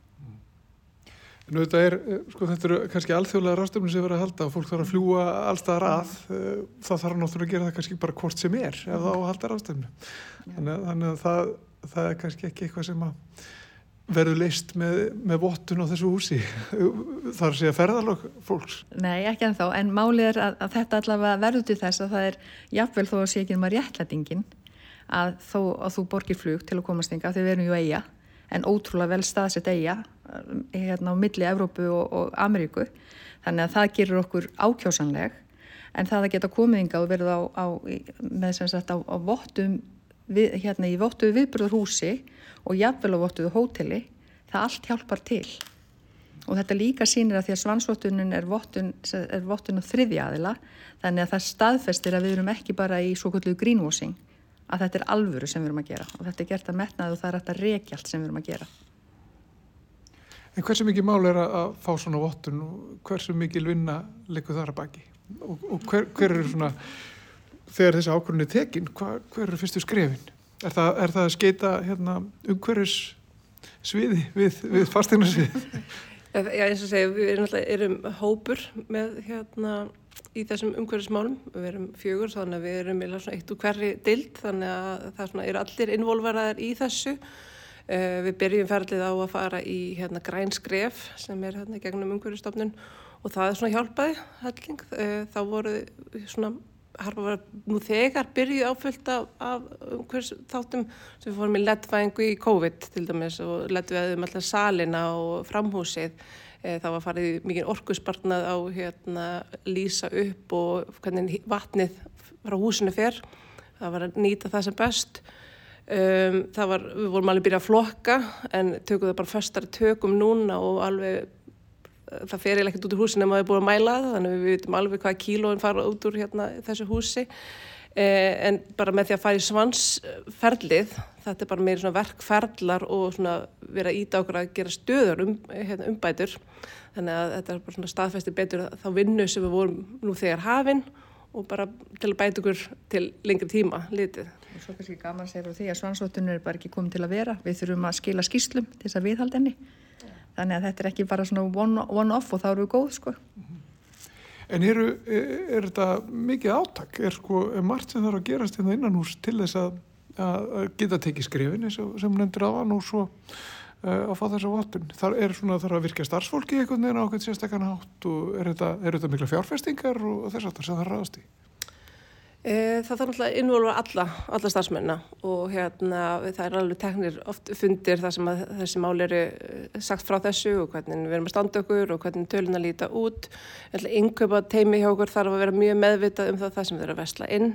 En þetta er, eh, sko þetta eru kannski alþjóðlega rástöfnum sem verður að halda og fólk þarf að fljúa allstaðar að. Eh, það þarf náttúrulega að gera það kannski bara hvort sem er ef það á að halda rástöfnu. Þannig, þannig að það, það er kannski ekki eitthvað sem að verður leist með, með vottun á þessu húsi. Það er að ferðalokk fólks. Nei, ekki en þá. En málið er að, að þetta allavega verður til þess að það er jafnvel þó að sé ekki um að réttlætingin að, þó, að þú borgir flug til að komast yngar þegar við erum ju eiga en ótrúlega vel staðsett eiga hérna á milli Evrópu og, og Ameríku. Þannig að það gerur okkur ákjósanleg. En það að geta komiðinga og verið á, á með sem sagt á, á vottum við, hérna í vottuðu viðbröðurhúsi og jafnvel á vottuðu hóteli það allt hjálpar til. Og þetta líka sínir að því að svansvottunum er vottun, er vottun og þriðja aðila þannig að það staðfestir að við erum ekki bara í svo kvöldu greenwashing að þetta er alvöru sem við erum að gera. Og þetta er gert að metnaðu og það er þetta reykjalt sem við erum að gera En hversu mikið mál er að fá svona vottun og hversu mikið vinna likur þar að baki? Og, og hver, hver eru svona, þegar þessi ákvörðin er tekin, hver, eru fyrstu skrefin? Er það, er það að skeita hérna, umhverjus sviði við, við fastegnarsvið? Já, eins og segja, við erum, erum hópur með hérna í þessum umhverjusmálum, við erum fjögur þannig að við erum eitt úr hverri dild þannig að það er allir involveraðar í þessu við byrjum ferlið á að fara í hérna, græn skref sem er hérna, gegnum umhverjastofnun og það er svona hjálpaði helling. Uh, þá voru svona, harfa var nú þegar byrjuð áfyllt af, af umhverjast þáttum sem við fórum í lettvæðingu í COVID til dæmis og lettvæðum alltaf salina og framhúsið. Uh, það var farið mikið orkusbarnað á hérna, lýsa upp og hvernig vatnið frá húsinu fer. Það var að nýta það sem best. Um, það var, við vorum alveg byrjað að flokka en tökum það bara fastari tökum núna og alveg það fer ég ekkert út úr húsin en maður er búin að mæla það þannig við veitum alveg hvaða kílóin fara út úr hérna, þessu húsi. Eh, en bara með því að fara í svansferlið þetta er bara meiri svona verkferðlar og svona vera íta okkur að gera stöður um, hérna, umbætur. Þannig að þetta er bara svona staðfesti betur þá vinnu sem við vorum nú þegar hafinn og bara til að bæta okkur til lengri tíma litið og svo kannski gaman að segja frá því að svansvottunum er bara ekki komið til að vera við þurfum að skila skýslum til þess að viðhalda henni þannig að þetta er ekki bara svona one-off one og þá eru við góð sko En eru, er, er þetta mikið áttak? Er sko, er margt sem þarf að gerast hérna innan hús til þess að, að geta tekið skrifin sem nefndir hann og svo uh, að fá þessa vottun? Það er svona þarf að virka starfsfólki eitthvað neina á eitthvað sérstakana hátt og er þetta, er þetta mikla fjárfestingar og þess aftar sem það ræðast í? E, það þarf náttúrulega að involva alla, alla starfsmenna og hérna það er alveg teknir oft fundir þar sem þessi mál eru eh, sagt frá þessu og hvernig við erum að standa okkur og hvernig tölun að líta út. Innkjöpa teimi hjá okkur þarf að vera mjög meðvitað um það, það sem við erum að vesla inn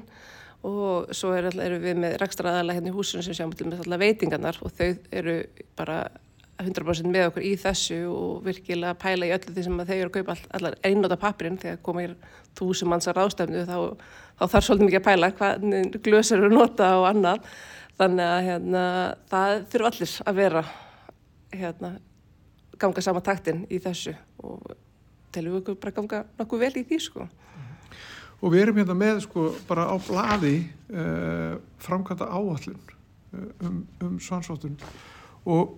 og svo er alltaf, erum við með rekstraðala hérna í húsinu sem sjáum til með veitingarnar og þau eru bara 100% með okkur í þessu og virkilega pæla í öllu því sem þeir eru að kaupa allar einnóta pappirinn þegar komir þúsum mannsar ástæfnu þá, þá þarf svolítið mikið að pæla hvað glösar eru að nota og annað. Þannig að hérna, það þurfa allir að vera hérna, ganga sama taktin í þessu og telum við bara ganga nokkuð vel í því sko. Og við erum hérna með sko bara á bladi uh, framkvæmda áallun uh, um, um svansvotun og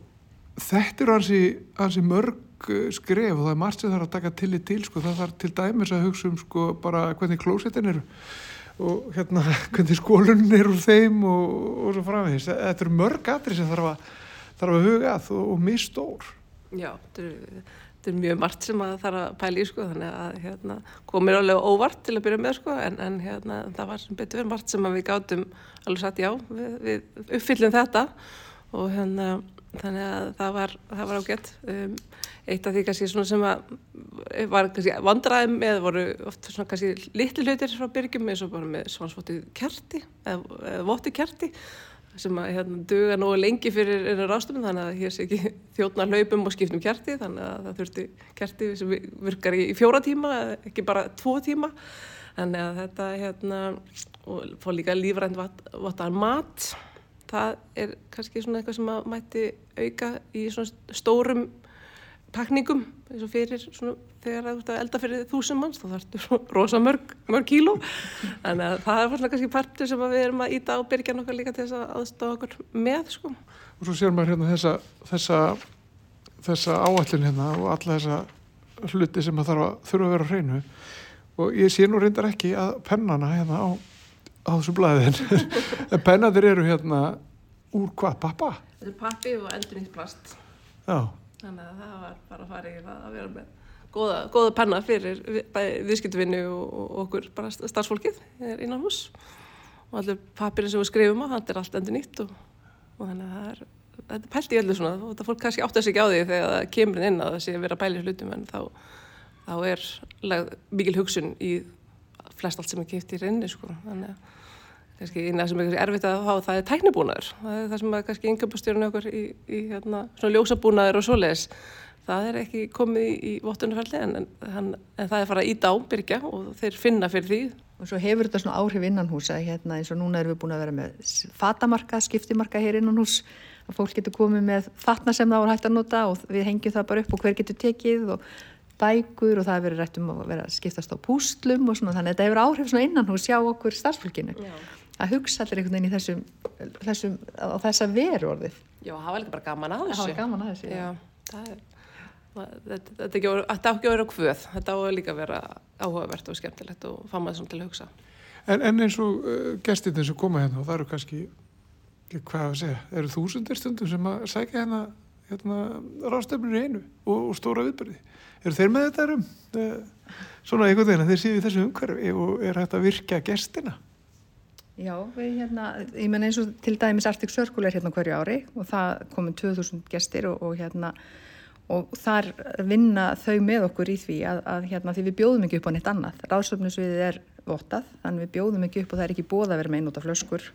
þetta eru hansi, hansi mörg eh, skref og það er margt sem er að taka til í til sko. það þarf til dæmis að hugsa um sko, bara hvernig klósetin eru og hérna hvernig skólun er úr þeim og, og svo framvegis þetta eru mörg aðri sem þarf að, þarf að huga að og, og mistór Já, þetta er, þetta er mjög margt sem það þarf að pæla í sko þannig að hérna, komir álega óvart til að byrja með sko en, en hérna, það var sem betur verið margt sem við gátum alveg satt já, við, við uppfyllum þetta og hérna þannig að það var, það var ágætt. Um, eitt af því kannski svona sem að var kannski vandraðum eða voru oft svona kannski litli hlutir frá byrgjum eins og bara með svansvotið kerti eða, eða voti kerti sem að hérna duga nú lengi fyrir einar ástöfum þannig að hér sé ekki þjóðna hlaupum og skiptum kerti þannig að það þurfti kerti sem virkar í fjóra tíma ekki bara tvo tíma. Þannig að þetta hérna og fór líka lífrænt votaðan mat það er kannski svona eitthvað sem að mætti auka í svona stórum pakningum eins og fyrir svona þegar það er elda fyrir þúsum manns þá þarfstu svona rosa mörg, mörg kíló þannig að það er svona kannski partur sem við erum að íta á byrjan okkar líka til þess að aðstofa okkur með sko. Og svo sér maður hérna þessa, þessa þessa áallin hérna og alla þessa hluti sem að þarf að þurfa að vera hreinu og ég sé nú reyndar ekki að pennana hérna á, á þessu blæðin en pennadir eru hérna úr hvað, pappa? Þetta er pappi og endur nýtt plast Já. Þannig að það var bara að fara í það að vera með góða, góða penna fyrir viðskiptvinni og, og okkur bara starfsfólkið innan hús og allir pappirinn sem við skrifum á, það er allt endur nýtt og, og þannig að það er þetta er pælt í öllu svona og þetta fólk kannski áttast ekki á því þegar það kemur inn að það sé að vera bæli hlutum en þá, þá er mikil hugsun í flest allt sem er kipt í reyni sko. þannig að kannski eina sem er erfitt að hafa það er tæknibúnaður. Það er það sem að kannski yngabustjórun okkur í, í hérna, svona ljósabúnaður og svoleiðis það er ekki komið í, í vottunarferli en, en, en það er farað í dábyrgja og þeir finna fyrir því. Og svo hefur þetta svona áhrif innan hús að hérna eins og núna erum við búin að vera með fatamarka, skiptimarka hér innan hús að fólk getur komið með fatna sem það voru hægt að nota og við hengjum það bara upp og hver getur tekið og bækur og það hefur verið rætt um að vera skiptast á pústlum og svona. Þannig að þetta hefur áhrif svona innan hús hjá okkur starfsfólkinu. Já. Að hugsa allir einhvern veginn í þessum, þessum á þessa veru orðið. Já, það var líka bara gaman að þessu. Það var gaman að þessu, já. já það er þetta, þetta á ekki að vera hvöð þetta á að líka vera áhugavert og skemmtilegt og fá maður svona til að hugsa En, en eins og uh, gestirnir sem koma hérna og það eru kannski hvað að segja, eru þúsundir stundum sem að sækja hérna, hérna rástefnir í einu og, og stóra viðbyrði eru þeir með þetta um uh, svona einhvern veginn að þeir séu í þessu umhverfi og er hægt að virka gestina Já, við hérna, ég menn eins og til dæmis Arctic Circle er hérna hverju ári og það komið 2000 gestir og, og hérna og þar vinna þau með okkur í því að, að hérna, því við bjóðum ekki upp á neitt annað. Ráðsöfnusviðið er votað, þannig við bjóðum ekki upp og það er ekki bóð að vera með einnúta flöskur.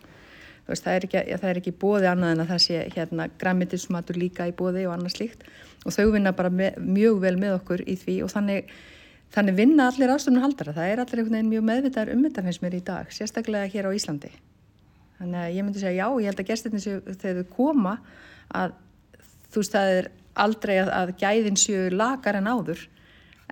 Veist, það, er ekki, það er ekki bóði annað en að það sé hérna, græmitismatur líka í bóði og annað slíkt og þau vinna bara með, mjög vel með okkur í því og þannig, þannig vinna allir ráðsöfnun haldara. Það er allir einhvern veginn mjög meðvitaður um þetta finnst mér í dag, sérstaklega hér á Íslandi. Þannig að ég myndi segja já, ég held að gestirni þegar þau koma að þú veist það er aldrei að, að gæðin séu lagar en áður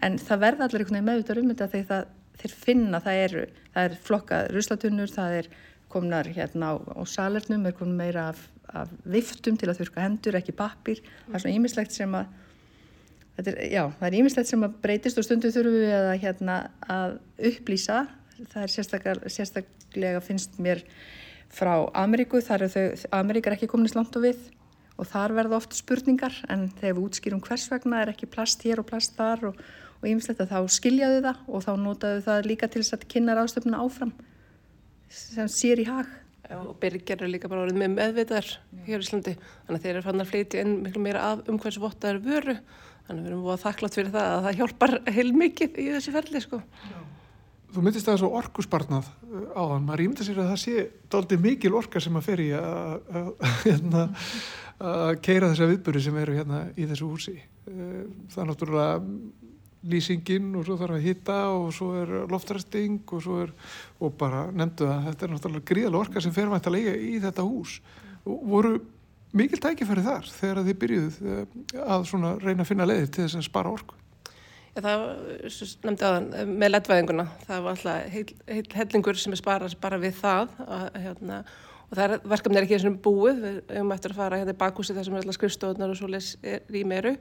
en það verða allir einhvern veginn meðutar um þetta þegar það, þeir finna það er, það er flokkað ruslatunnur, það er komnar hérna á, á salernum, er komin meira af, af viftum til að þurka hendur, ekki pappir, það er svona ímislegt sem að er, já, það er ímislegt sem að breytist og stundu þurfum við að, hérna, að upplýsa, það er sérstaklega, sérstaklega finnst mér frá Ameríku, þar er þau, Ameríka er ekki komin í slant og við og þar verða oft spurningar en þegar við útskýrum hvers vegna er ekki plast hér og plast þar og, ýmislegt að þá skiljaðu það og þá notaðu það líka til þess að kynna ráðstöfuna áfram sem sér í hag. Já, og byrjar er líka bara orðið með meðvitaðar hér í Íslandi. Þannig að þeir eru fann að fleiti inn miklu meira af um hversu vottaður vöru þannig að við erum búið að þakklátt fyrir það að það hjálpar heil mikið í þessi ferli sko. Já. Þú myndist að það er svo orkusbarnað á þann, maður ímynda sér að það sé doldið mikil orka sem að fer í að hérna, keira þessa viðböru sem eru hérna í þessu húsi eh, það er náttúrulega lýsingin og svo þarf að hitta og svo er loftræsting og svo er og bara nefndu að þetta er náttúrulega gríðalega orka sem fer mætt að lega í þetta hús voru mikil tækifæri þar þegar þið byrjuð eh, að svona reyna að finna leiðir til þess að spara orku? Já, það nefndi aðan með lettvæðinguna það var alltaf heil, heil hellingur sem er sparað bara við það að, hérna, og það er verkefni er ekki eins og búið. Við höfum eftir að fara hérna í bakhúsi þar sem er alltaf skrifstofnar og svo les í meiru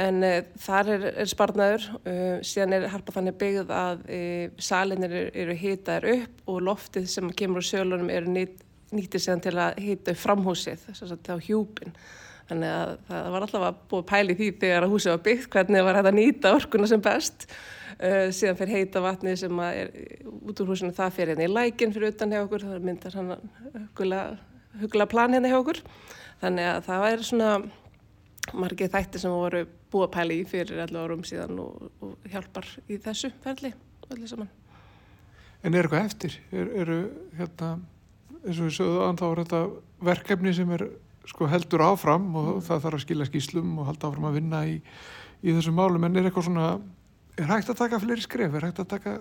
en e, þar er, er sparnaður. E, síðan er harpa þannig byggð að e, salinir eru, hýtaðir upp og loftið sem kemur á sjölunum eru nýtt, nýttið síðan til að hýta framhúsið þess að það á hjúpin. Þannig að það var alltaf að búa pæli því þegar að húsið var byggt hvernig var hægt að nýta orkuna sem best. Uh, síðan fyrir heita vatni sem er út úr húsinu það fyrir hérna í lækin fyrir utan hjá okkur það myndar hann hugla plan hérna hjá okkur. Þannig að það væri svona margið þætti sem voru búa pæli í fyrir allir árum síðan og, og hjálpar í þessu ferli allir saman. En er eitthvað eftir? Er, eru hérna eins og við sögum að þá er þetta verkefni sem er sko heldur áfram og mm. það þarf að skilja skýslum og halda áfram að vinna í, í þessum málum. En er eitthvað svona er hægt að taka fleiri skref, er hægt að taka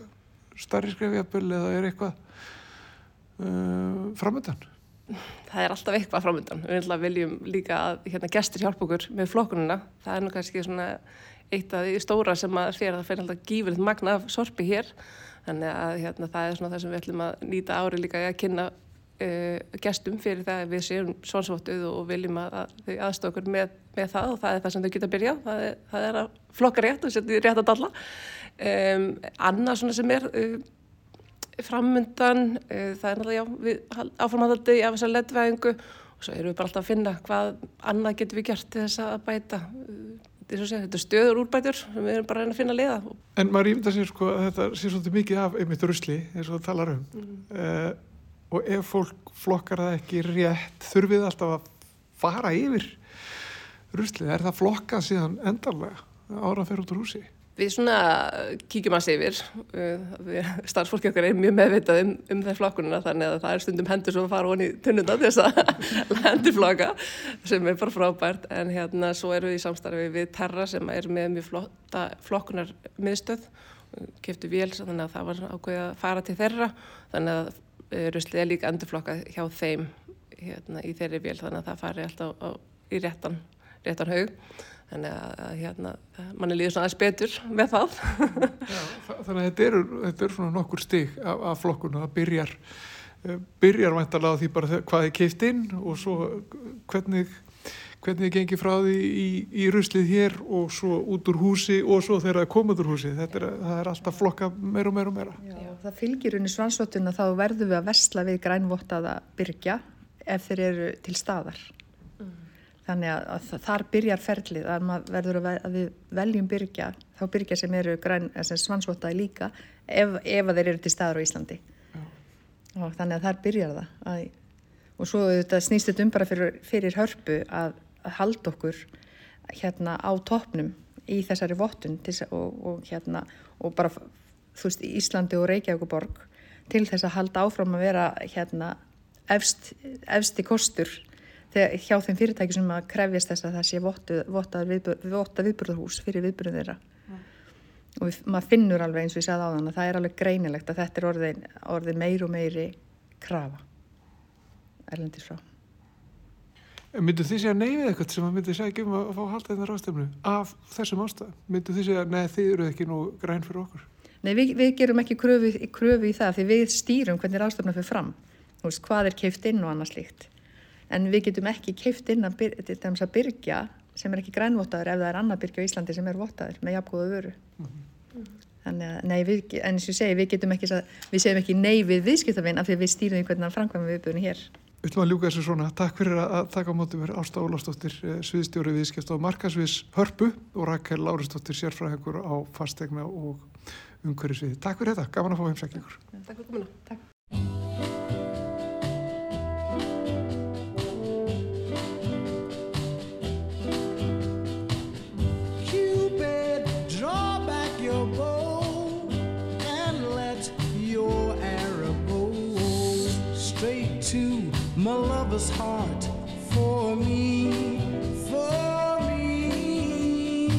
starri skref jafnvel eða er eitthvað uh, framöndan? Það er alltaf eitthvað framöndan við viljum líka að hérna, gestur hjálpa okkur með flokkununa, það er nú kannski svona eitt af því stóra sem að fyrir að það fyrir alltaf gífurinn magna af sorpi hér. Þannig að hérna, það er svona það sem við ætlum að nýta ári líka að kynna uh, gestum fyrir það að við séum svonsvottuð og viljum að, að þau aðstofa okkur með með það og það er það sem þau geta að byrja það er, það er að flokka rétt og setja rétt að dalla um, annað svona sem er uh, framundan uh, það er náttúrulega já, við áframhaldandi af þessar leddvæðingu og svo erum við bara alltaf að finna hvað annað getum við gert til þess að bæta þetta er stöður úrbætur sem við erum bara að reyna að finna liða. En maður ímynda sér sko að þetta sé svolítið mikið af einmitt rusli eins og það talar um mm. Og ef fólk flokkar það ekki rétt þurfið alltaf að fara yfir ruslið, er það flokkað síðan endarlega ára að ferja út úr húsi? Við svona kíkjum að séfir, starfsfólki okkar er mjög meðvitað um, um þess flokkununa þannig að það er stundum hendur sem fara honi tunnunda til þess að hendur flokka sem er bara frábært. En hérna svo erum við í samstarfi við Terra sem er með mjög flotta flokkunar miðstöð, keftu vél þannig að það var ákveðið að fara til þeirra. Þannig að ruslið er líka endurflokkað hjá þeim hérna, í þeirri vél þannig að það fari alltaf á, í réttan, réttan haug þannig að hérna, manni líður svona aðeins betur með það. Já, þannig að þetta eru, þetta eru svona nokkur stig af, af flokkuna, það byrjar eh, byrjar mæntalega á því bara hvað er keift inn og svo hvernig hvernig þið gengir frá því í, í ruslið hér og svo út úr húsi og svo þegar það er komið úr húsi þetta er, er alltaf flokka meira og meira og meira Já, það fylgir unni svansvotuna þá verðum við að vestla við grænvottaða byrja ef þeir eru til staðar Þannig að, að þar byrjar ferlið að maður verður að, að við veljum byrja, þá byrja sem eru svansvotaði líka ef, ef að þeir eru til staður á Íslandi. Og þannig að þar byrjar það. Að, og svo þetta, snýst þetta um bara fyrir, fyrir hörpu að, að halda okkur hérna á toppnum í þessari vottun og, og, hérna, og bara þú veist Íslandi og Reykjavík og Borg til þess að halda áfram að vera hérna efst, efsti kostur þegar, hjá þeim fyrirtæki sem að krefjast þess að það sé votta viðbur, viðburðarhús fyrir viðburðum þeirra mm. og við, maður finnur alveg eins og ég sagði á þann að það er alveg greinilegt að þetta er orðin, orðin meir og meiri krafa erlendis frá Myndu þið segja neyfið eitthvað sem að myndu segja um að fá halda þetta ráðstöfnu af þessum ástæðum? Myndu þið segja nei þið eru ekki nú græn fyrir okkur? Nei við, við gerum ekki kröfu, kröfu í það því við stýrum hvernig ráðstöfna fyrir fram veist, hvað er keift inn og annað slíkt en við getum ekki keift inn að, að byrja sem er ekki grænvottaður ef það er annað byrja á Íslandi sem er vottaður með jafnkóða vöru mm -hmm. þannig að nei, við, en eins og ég segi við getum ekki, við segjum ekki nei við viðskiptavinn af því að við stýrum hvernig það framkvæmum viðbúinu hér Við ætlum að ljúka þessu svona, takk fyrir að taka á mótum mér Ásta Ólafsdóttir, eh, sviðstjóri viðskipt á Markasviðs Hörpu og Rakel Lárisdóttir, sérfræðingur á fastegna og umhverjusviði. Takk fyrir þetta, gaman að fá heimsækningur. Takk fyrir komina. Heart for me, for me.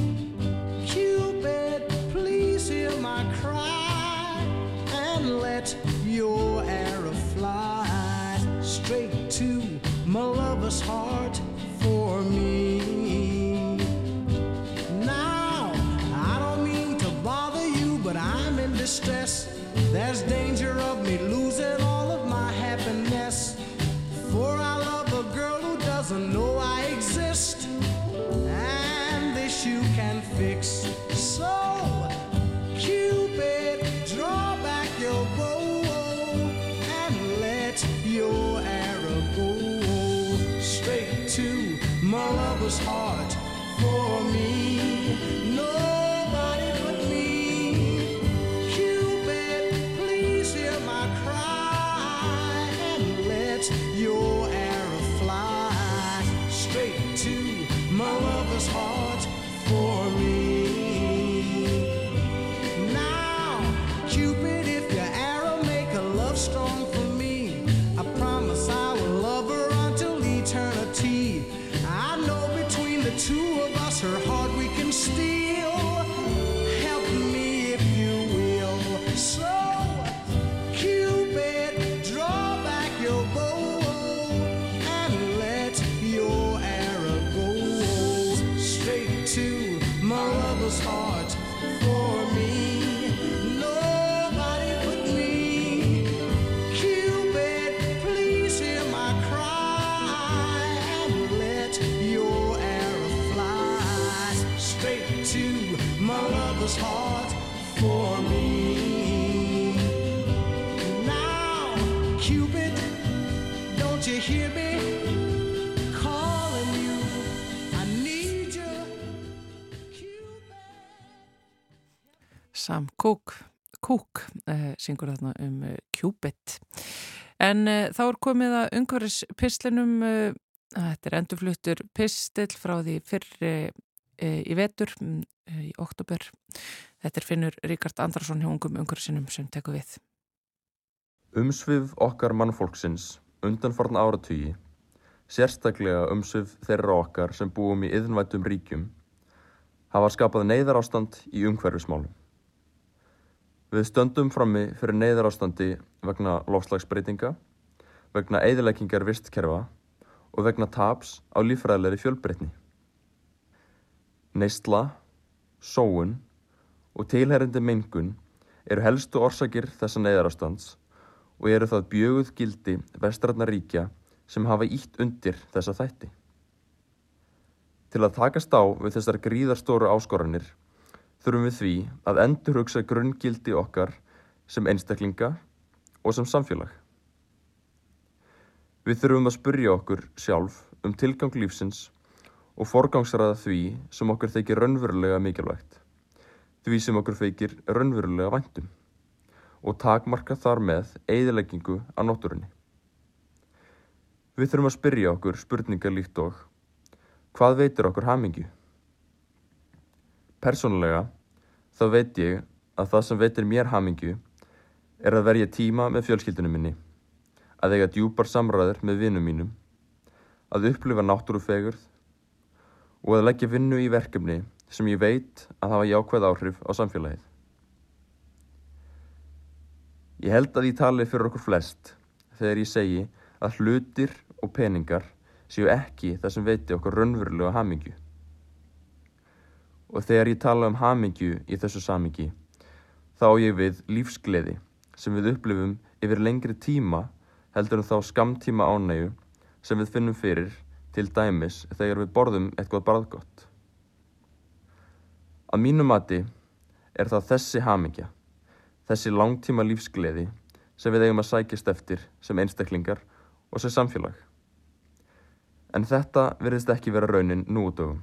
Cupid, please hear my cry and let your arrow fly straight to my lover's heart was hard for me. No. Sam Cooke, Cooke uh, syngur þarna um uh, Cupid. En uh, þá er komið að umhverfis pislinum, þetta er endurfluttur pistill frá því fyrri í vetur, í oktober. Þetta er finnur Ríkard Andrason hjá ungum umhverfisinum sem tekur við. Umsvið okkar mannfólksins undanfarn áratugi, sérstaklega umsvið þeirra okkar sem búum í yðnvættum ríkjum, hafa skapað neyðar ástand í umhverfismálum. Við stöndum frammi fyrir neyðar ástandi vegna lofslagsbreytinga, vegna eðileggingar vistkerfa og vegna taps á lífræðilegri fjölbreytni. Neistla, sóun og tilherrindi mengun eru helstu orsakir þessa neyðarástands og eru það bjöguð gildi vestrætnaríkja sem hafa ítt undir þessa þætti. Til að takast á við þessar gríðarstóru áskoranir þurfum við því að endur hugsa grunngildi okkar sem einstaklinga og sem samfélag. Við þurfum að spurja okkur sjálf um tilgang lífsins og forgangsraða því sem okkur þeikir raunverulega mikilvægt, því sem okkur feikir raunverulega væntum og takmarka þar með eigðileggingu á nótturunni. Við þurfum að spyrja okkur spurningar líkt og hvað veitur okkur hamingju? Personlega þá veit ég að það sem veitir mér hamingju er að verja tíma með fjölskyldunum minni, að eiga djúpar samræður með vinnum mínum, að upplifa náttúrufegurð og að leggja vinnu í verkefni sem ég veit að hafa jákvæð áhrif á samfélagið. Ég held að ég tali fyrir okkur flest þegar ég segi að hlutir og peningar séu ekki það sem veiti okkur raunverulega hamingju og þegar ég tala um hamingju í þessu samingi þá ég við lífsgleði sem við upplifum yfir lengri tíma heldur en þá skamtíma ánægu sem við finnum fyrir til dæmis þegar við borðum eitthvað bræðgott. Að mínu mati er það þessi hamingja, þessi langtíma lífsgleði sem við eigum að sækjast eftir sem einstaklingar og sem samfélag. En þetta verðist ekki vera raunin nú út öfum.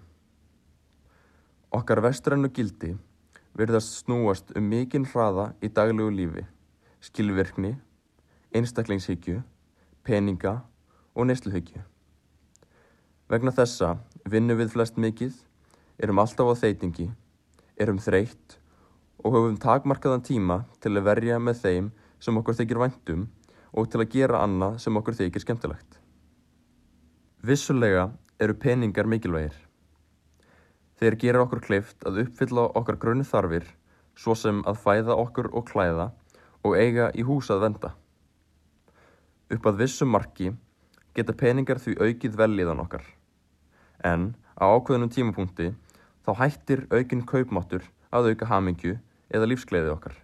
Okkar vestrannu gildi verðast snúast um mikinn hraða í daglegu lífi, skilvirkni, einstaklingshyggju, peninga og neysluhyggju. Vegna þessa vinnum við flest mikið, erum alltaf á þeitingi, erum þreytt og höfum takmarkaðan tíma til að verja með þeim sem okkur þykir væntum og til að gera annað sem okkur þykir skemmtilegt. Vissulega eru peningar mikilvægir. Þeir gera okkur kleift að uppfylla okkar grunni þarfir svo sem að fæða okkur og klæða og eiga í húsað venda. Upp að vissum marki geta peningar því aukið velliðan okkar. En á ákveðnum tímapunkti þá hættir aukinn kaupmáttur að auka hamingju eða lífsgleiði okkar.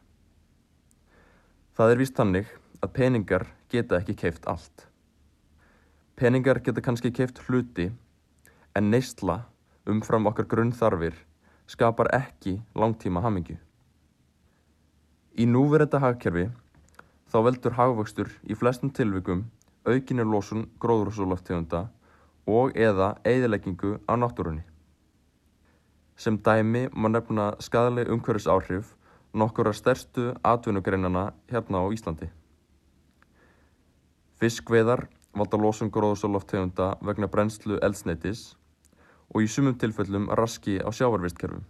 Það er víst tannig að peningar geta ekki keift allt. Peningar geta kannski keift hluti en neistla umfram okkar grunnþarfir skapar ekki langtíma hamingju. Í núverenda hagkerfi þá veldur hagvöxtur í flestum tilvikum aukinir losun gróðrúsuloftegunda og eða eigðileggingu á náttúrunni. Sem dæmi má nefna skadaleg umhverfis áhrif nokkur að stærstu atvinnugreinana hérna á Íslandi. Fiskveðar valda losun gróðrúsuloftegunda vegna brennslu eldsneitis og í sumum tilfellum raski á sjávarvistkerfum.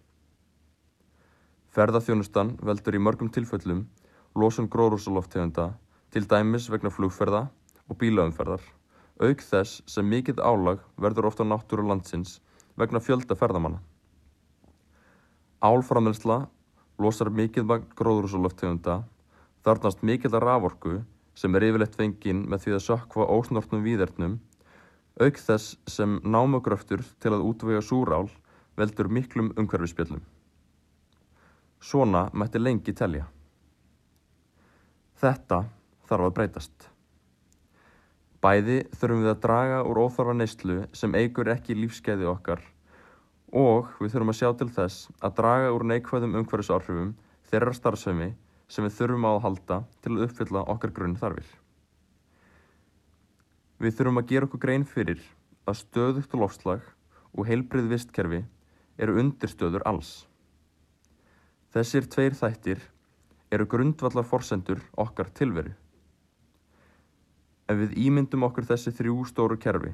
Ferðarþjónustan veldur í mörgum tilfellum losun gróðrúsaloftegunda til dæmis vegna flugferða og bílaumferðar, auk þess sem mikill álag verður ofta náttúru landsins vegna fjölda ferðamanna. Álframelsla losar mikill magn gróðrúsaloftegunda, þarnast mikill að raforku sem er yfirleitt fenginn með því að sökva ósnortnum víðernum auk þess sem námagröftur til að útvega súrál veldur miklum umhverfispjöllum. Svona mætti lengi telja. Þetta þarf að breytast. Bæði þurfum við að draga úr óþarfa neyslu sem eigur ekki lífskeiði okkar og við þurfum að sjá til þess að draga úr neikvæðum umhverfisáhrifum þeirra starfsemi sem við þurfum að halda til að uppfylla okkar grunn þarfir. Við þurfum að gera okkur grein fyrir að stöðugt lofslag og heilbrið vistkerfi eru undirstöður alls. Þessir tveir þættir eru grundvallar forsendur okkar tilveru. Ef við ímyndum okkur þessi þrjú stóru kerfi,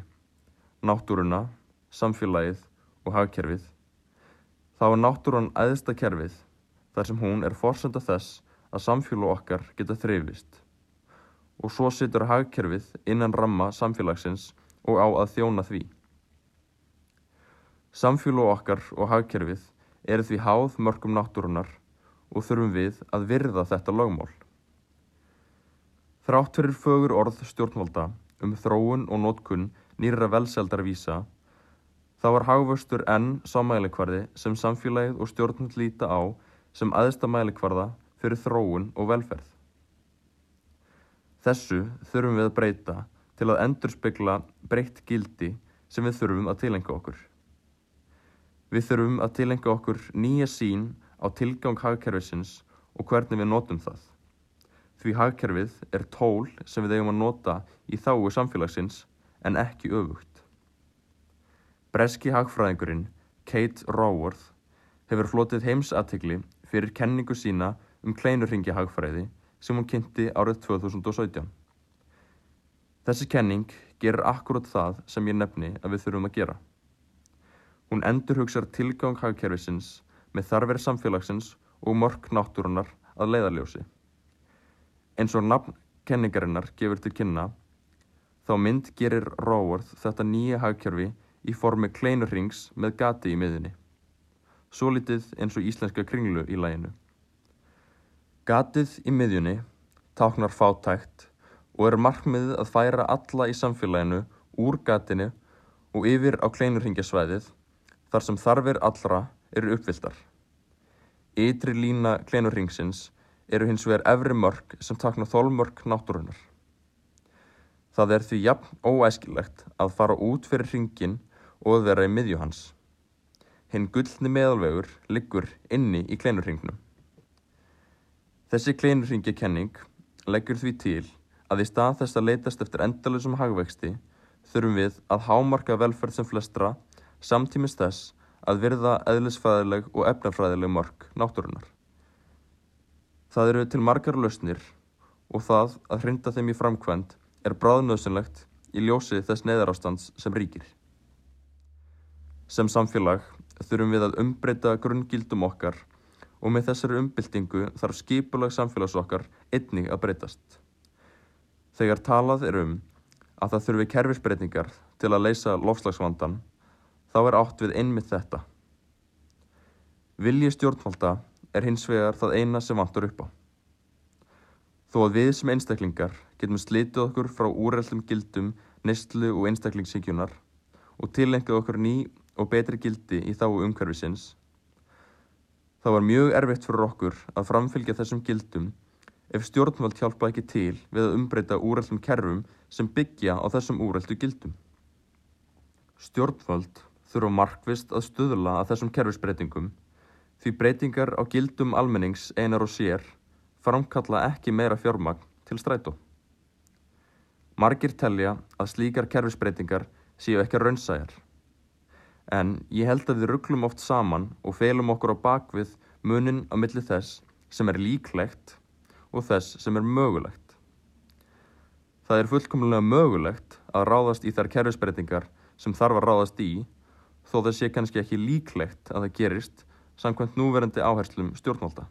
náttúruna, samfélagið og hagkerfið, þá er náttúran æðsta kerfið þar sem hún er forsenda þess að samfélag okkar geta þreyfist. Og svo situr hagkerfið innan ramma samfélagsins og á að þjóna því. Samfélag okkar og hagkerfið eru því háð mörgum náttúrunar og þurfum við að virða þetta lögmál. Þrátt fyrir fögur orð stjórnvalda um þróun og nótkunn nýra velseldarvísa þá var hagvörstur enn sammælikvarði sem samfélagið og stjórnvald líta á sem aðsta mælikvarða fyrir þróun og velferð. Þessu þurfum við að breyta til að endurspegla breytt gildi sem við þurfum að tilenga okkur. Við þurfum að tilenga okkur nýja sín á tilgang hagkerfisins og hvernig við notum það. Því hagkerfið er tól sem við eigum að nota í þáu samfélagsins en ekki öfugt. Breski hagfræðingurinn Kate Raworth hefur flotið heimsatikli fyrir kenningu sína um kleinurringi hagfræði sem hún kynnti árið 2017. Þessi kenning gerir akkurat það sem ég nefni að við þurfum að gera. Hún endurhugsar tilgang hagkerfisins með þarfir samfélagsins og mörg náttúrunar að leiðarljósi. Eins og nafn kenningarinnar gefur til kynna, þá mynd gerir Ráworth þetta nýja hagkerfi í formi kleinurrings með gati í miðinni. Svo litið eins og íslenska kringlu í læginu. Gatið í miðjunni táknar fátækt og er markmiðið að færa alla í samfélaginu úr gatinu og yfir á kleinurringjasvæðið þar sem þarfir allra eru uppviltar. Ytri lína kleinurringsins eru hins vegar efri mörg sem takna þólmörg náttúrunar. Það er því jafn óæskilegt að fara út fyrir ringin og vera í miðju hans. Hinn gullni meðalvegur liggur inni í kleinurringnum. Þessi kleinurringjakenning leggur því til að í stað þess að leitast eftir endalusum hagvexti þurfum við að hámarka velferð sem flestra samtímis þess að virða eðlisfræðileg og efnafræðileg mörg náttúrunar. Það eru til margar lausnir og það að hrinda þeim í framkvæmt er bráðnöðsynlegt í ljósi þess neðarástands sem ríkir. Sem samfélag þurfum við að umbreyta grunngildum okkar og með þessari umbyltingu þarf skipulag samfélags okkar einnig að breytast. Þegar talað er um að það þurfi kerfisbreytingar til að leysa lofslagsvandan, þá er átt við einmitt þetta. Vilji stjórnvalda er hins vegar það eina sem vantur upp á. Þó að við sem einstaklingar getum slitið okkur frá úrreldum gildum, nestlu og einstaklingsíkjunar og tilengað okkur ný og betri gildi í þá umhverfisins, Það var mjög erfitt fyrir okkur að framfylgja þessum gildum ef stjórnvöld hjálpa ekki til við að umbreyta úrældum kerfum sem byggja á þessum úrældu gildum. Stjórnvöld þurfa markvist að stuðla að þessum kerfisbreytingum því breytingar á gildum almennings einar og sér framkalla ekki meira fjármagn til strætó. Margir telja að slíkar kerfisbreytingar séu ekki raunsæjar en ég held að við rugglum oft saman og felum okkur á bakvið munin á milli þess sem er líklegt og þess sem er mögulegt. Það er fullkomlega mögulegt að ráðast í þær kerfisbreytingar sem þarf að ráðast í þó það sé kannski ekki líklegt að það gerist samkvæmt núverandi áherslum stjórnvalda.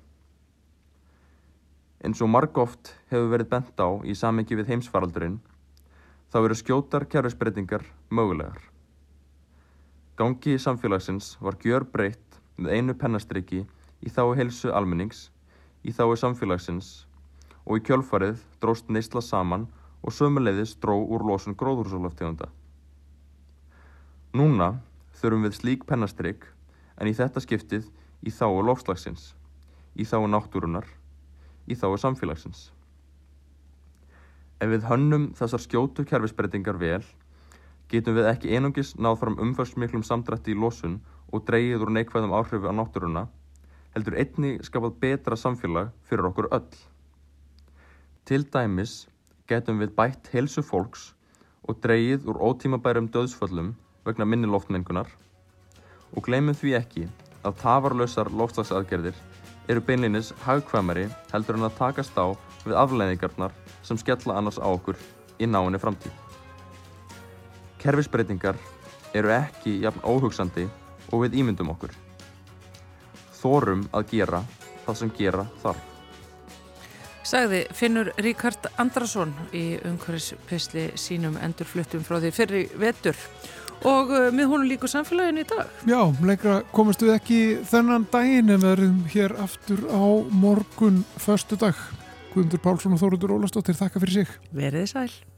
Eins og margóft hefur verið bent á í samengi við heimsfaraldurinn þá eru skjótar kerfisbreytingar mögulegar. Gangi samfélagsins var gjör breytt með einu pennastriki í þái helsu almennings, í þái samfélagsins og í kjölfarið dróst neysla saman og sömuleiðis dró úr losun gróðursólaftegunda. Núna þurfum við slík pennastrik en í þetta skiptið í þáu lofslagsins, í þáu náttúrunar, í þáu samfélagsins. Ef við hönnum þessar skjótu kerfisbreytingar vel getum við ekki einungis náð fram umfærsmiklum samdrætti í losun og dreyið úr neikvæðum áhrifu á náttúruna, heldur einni skapað betra samfélag fyrir okkur öll. Til dæmis getum við bætt helsu fólks og dreyið úr ótímabærum döðsföllum vegna minni loftmengunar og gleymum því ekki að tafarlausar loftslagsaðgerðir eru beinlinis hagkvæmari heldur en að takast á við afleiðingarnar sem skella annars á okkur í náinni framtíð. Kerfisbreytingar eru ekki jafn óhugsandi og við ímyndum okkur. Þórum að gera það sem gera þarf. Sagði Finnur Ríkard Andrason í umhverfispesli sínum endurfluttum frá því fyrri vetur og uh, með honum líku samfélaginu í dag. Já, lengra komast við ekki þennan daginn en við erum hér aftur á morgun förstu dag. Guðmundur Pálsson og Þóruður Ólastóttir, þakka fyrir sig. Verðið sæl.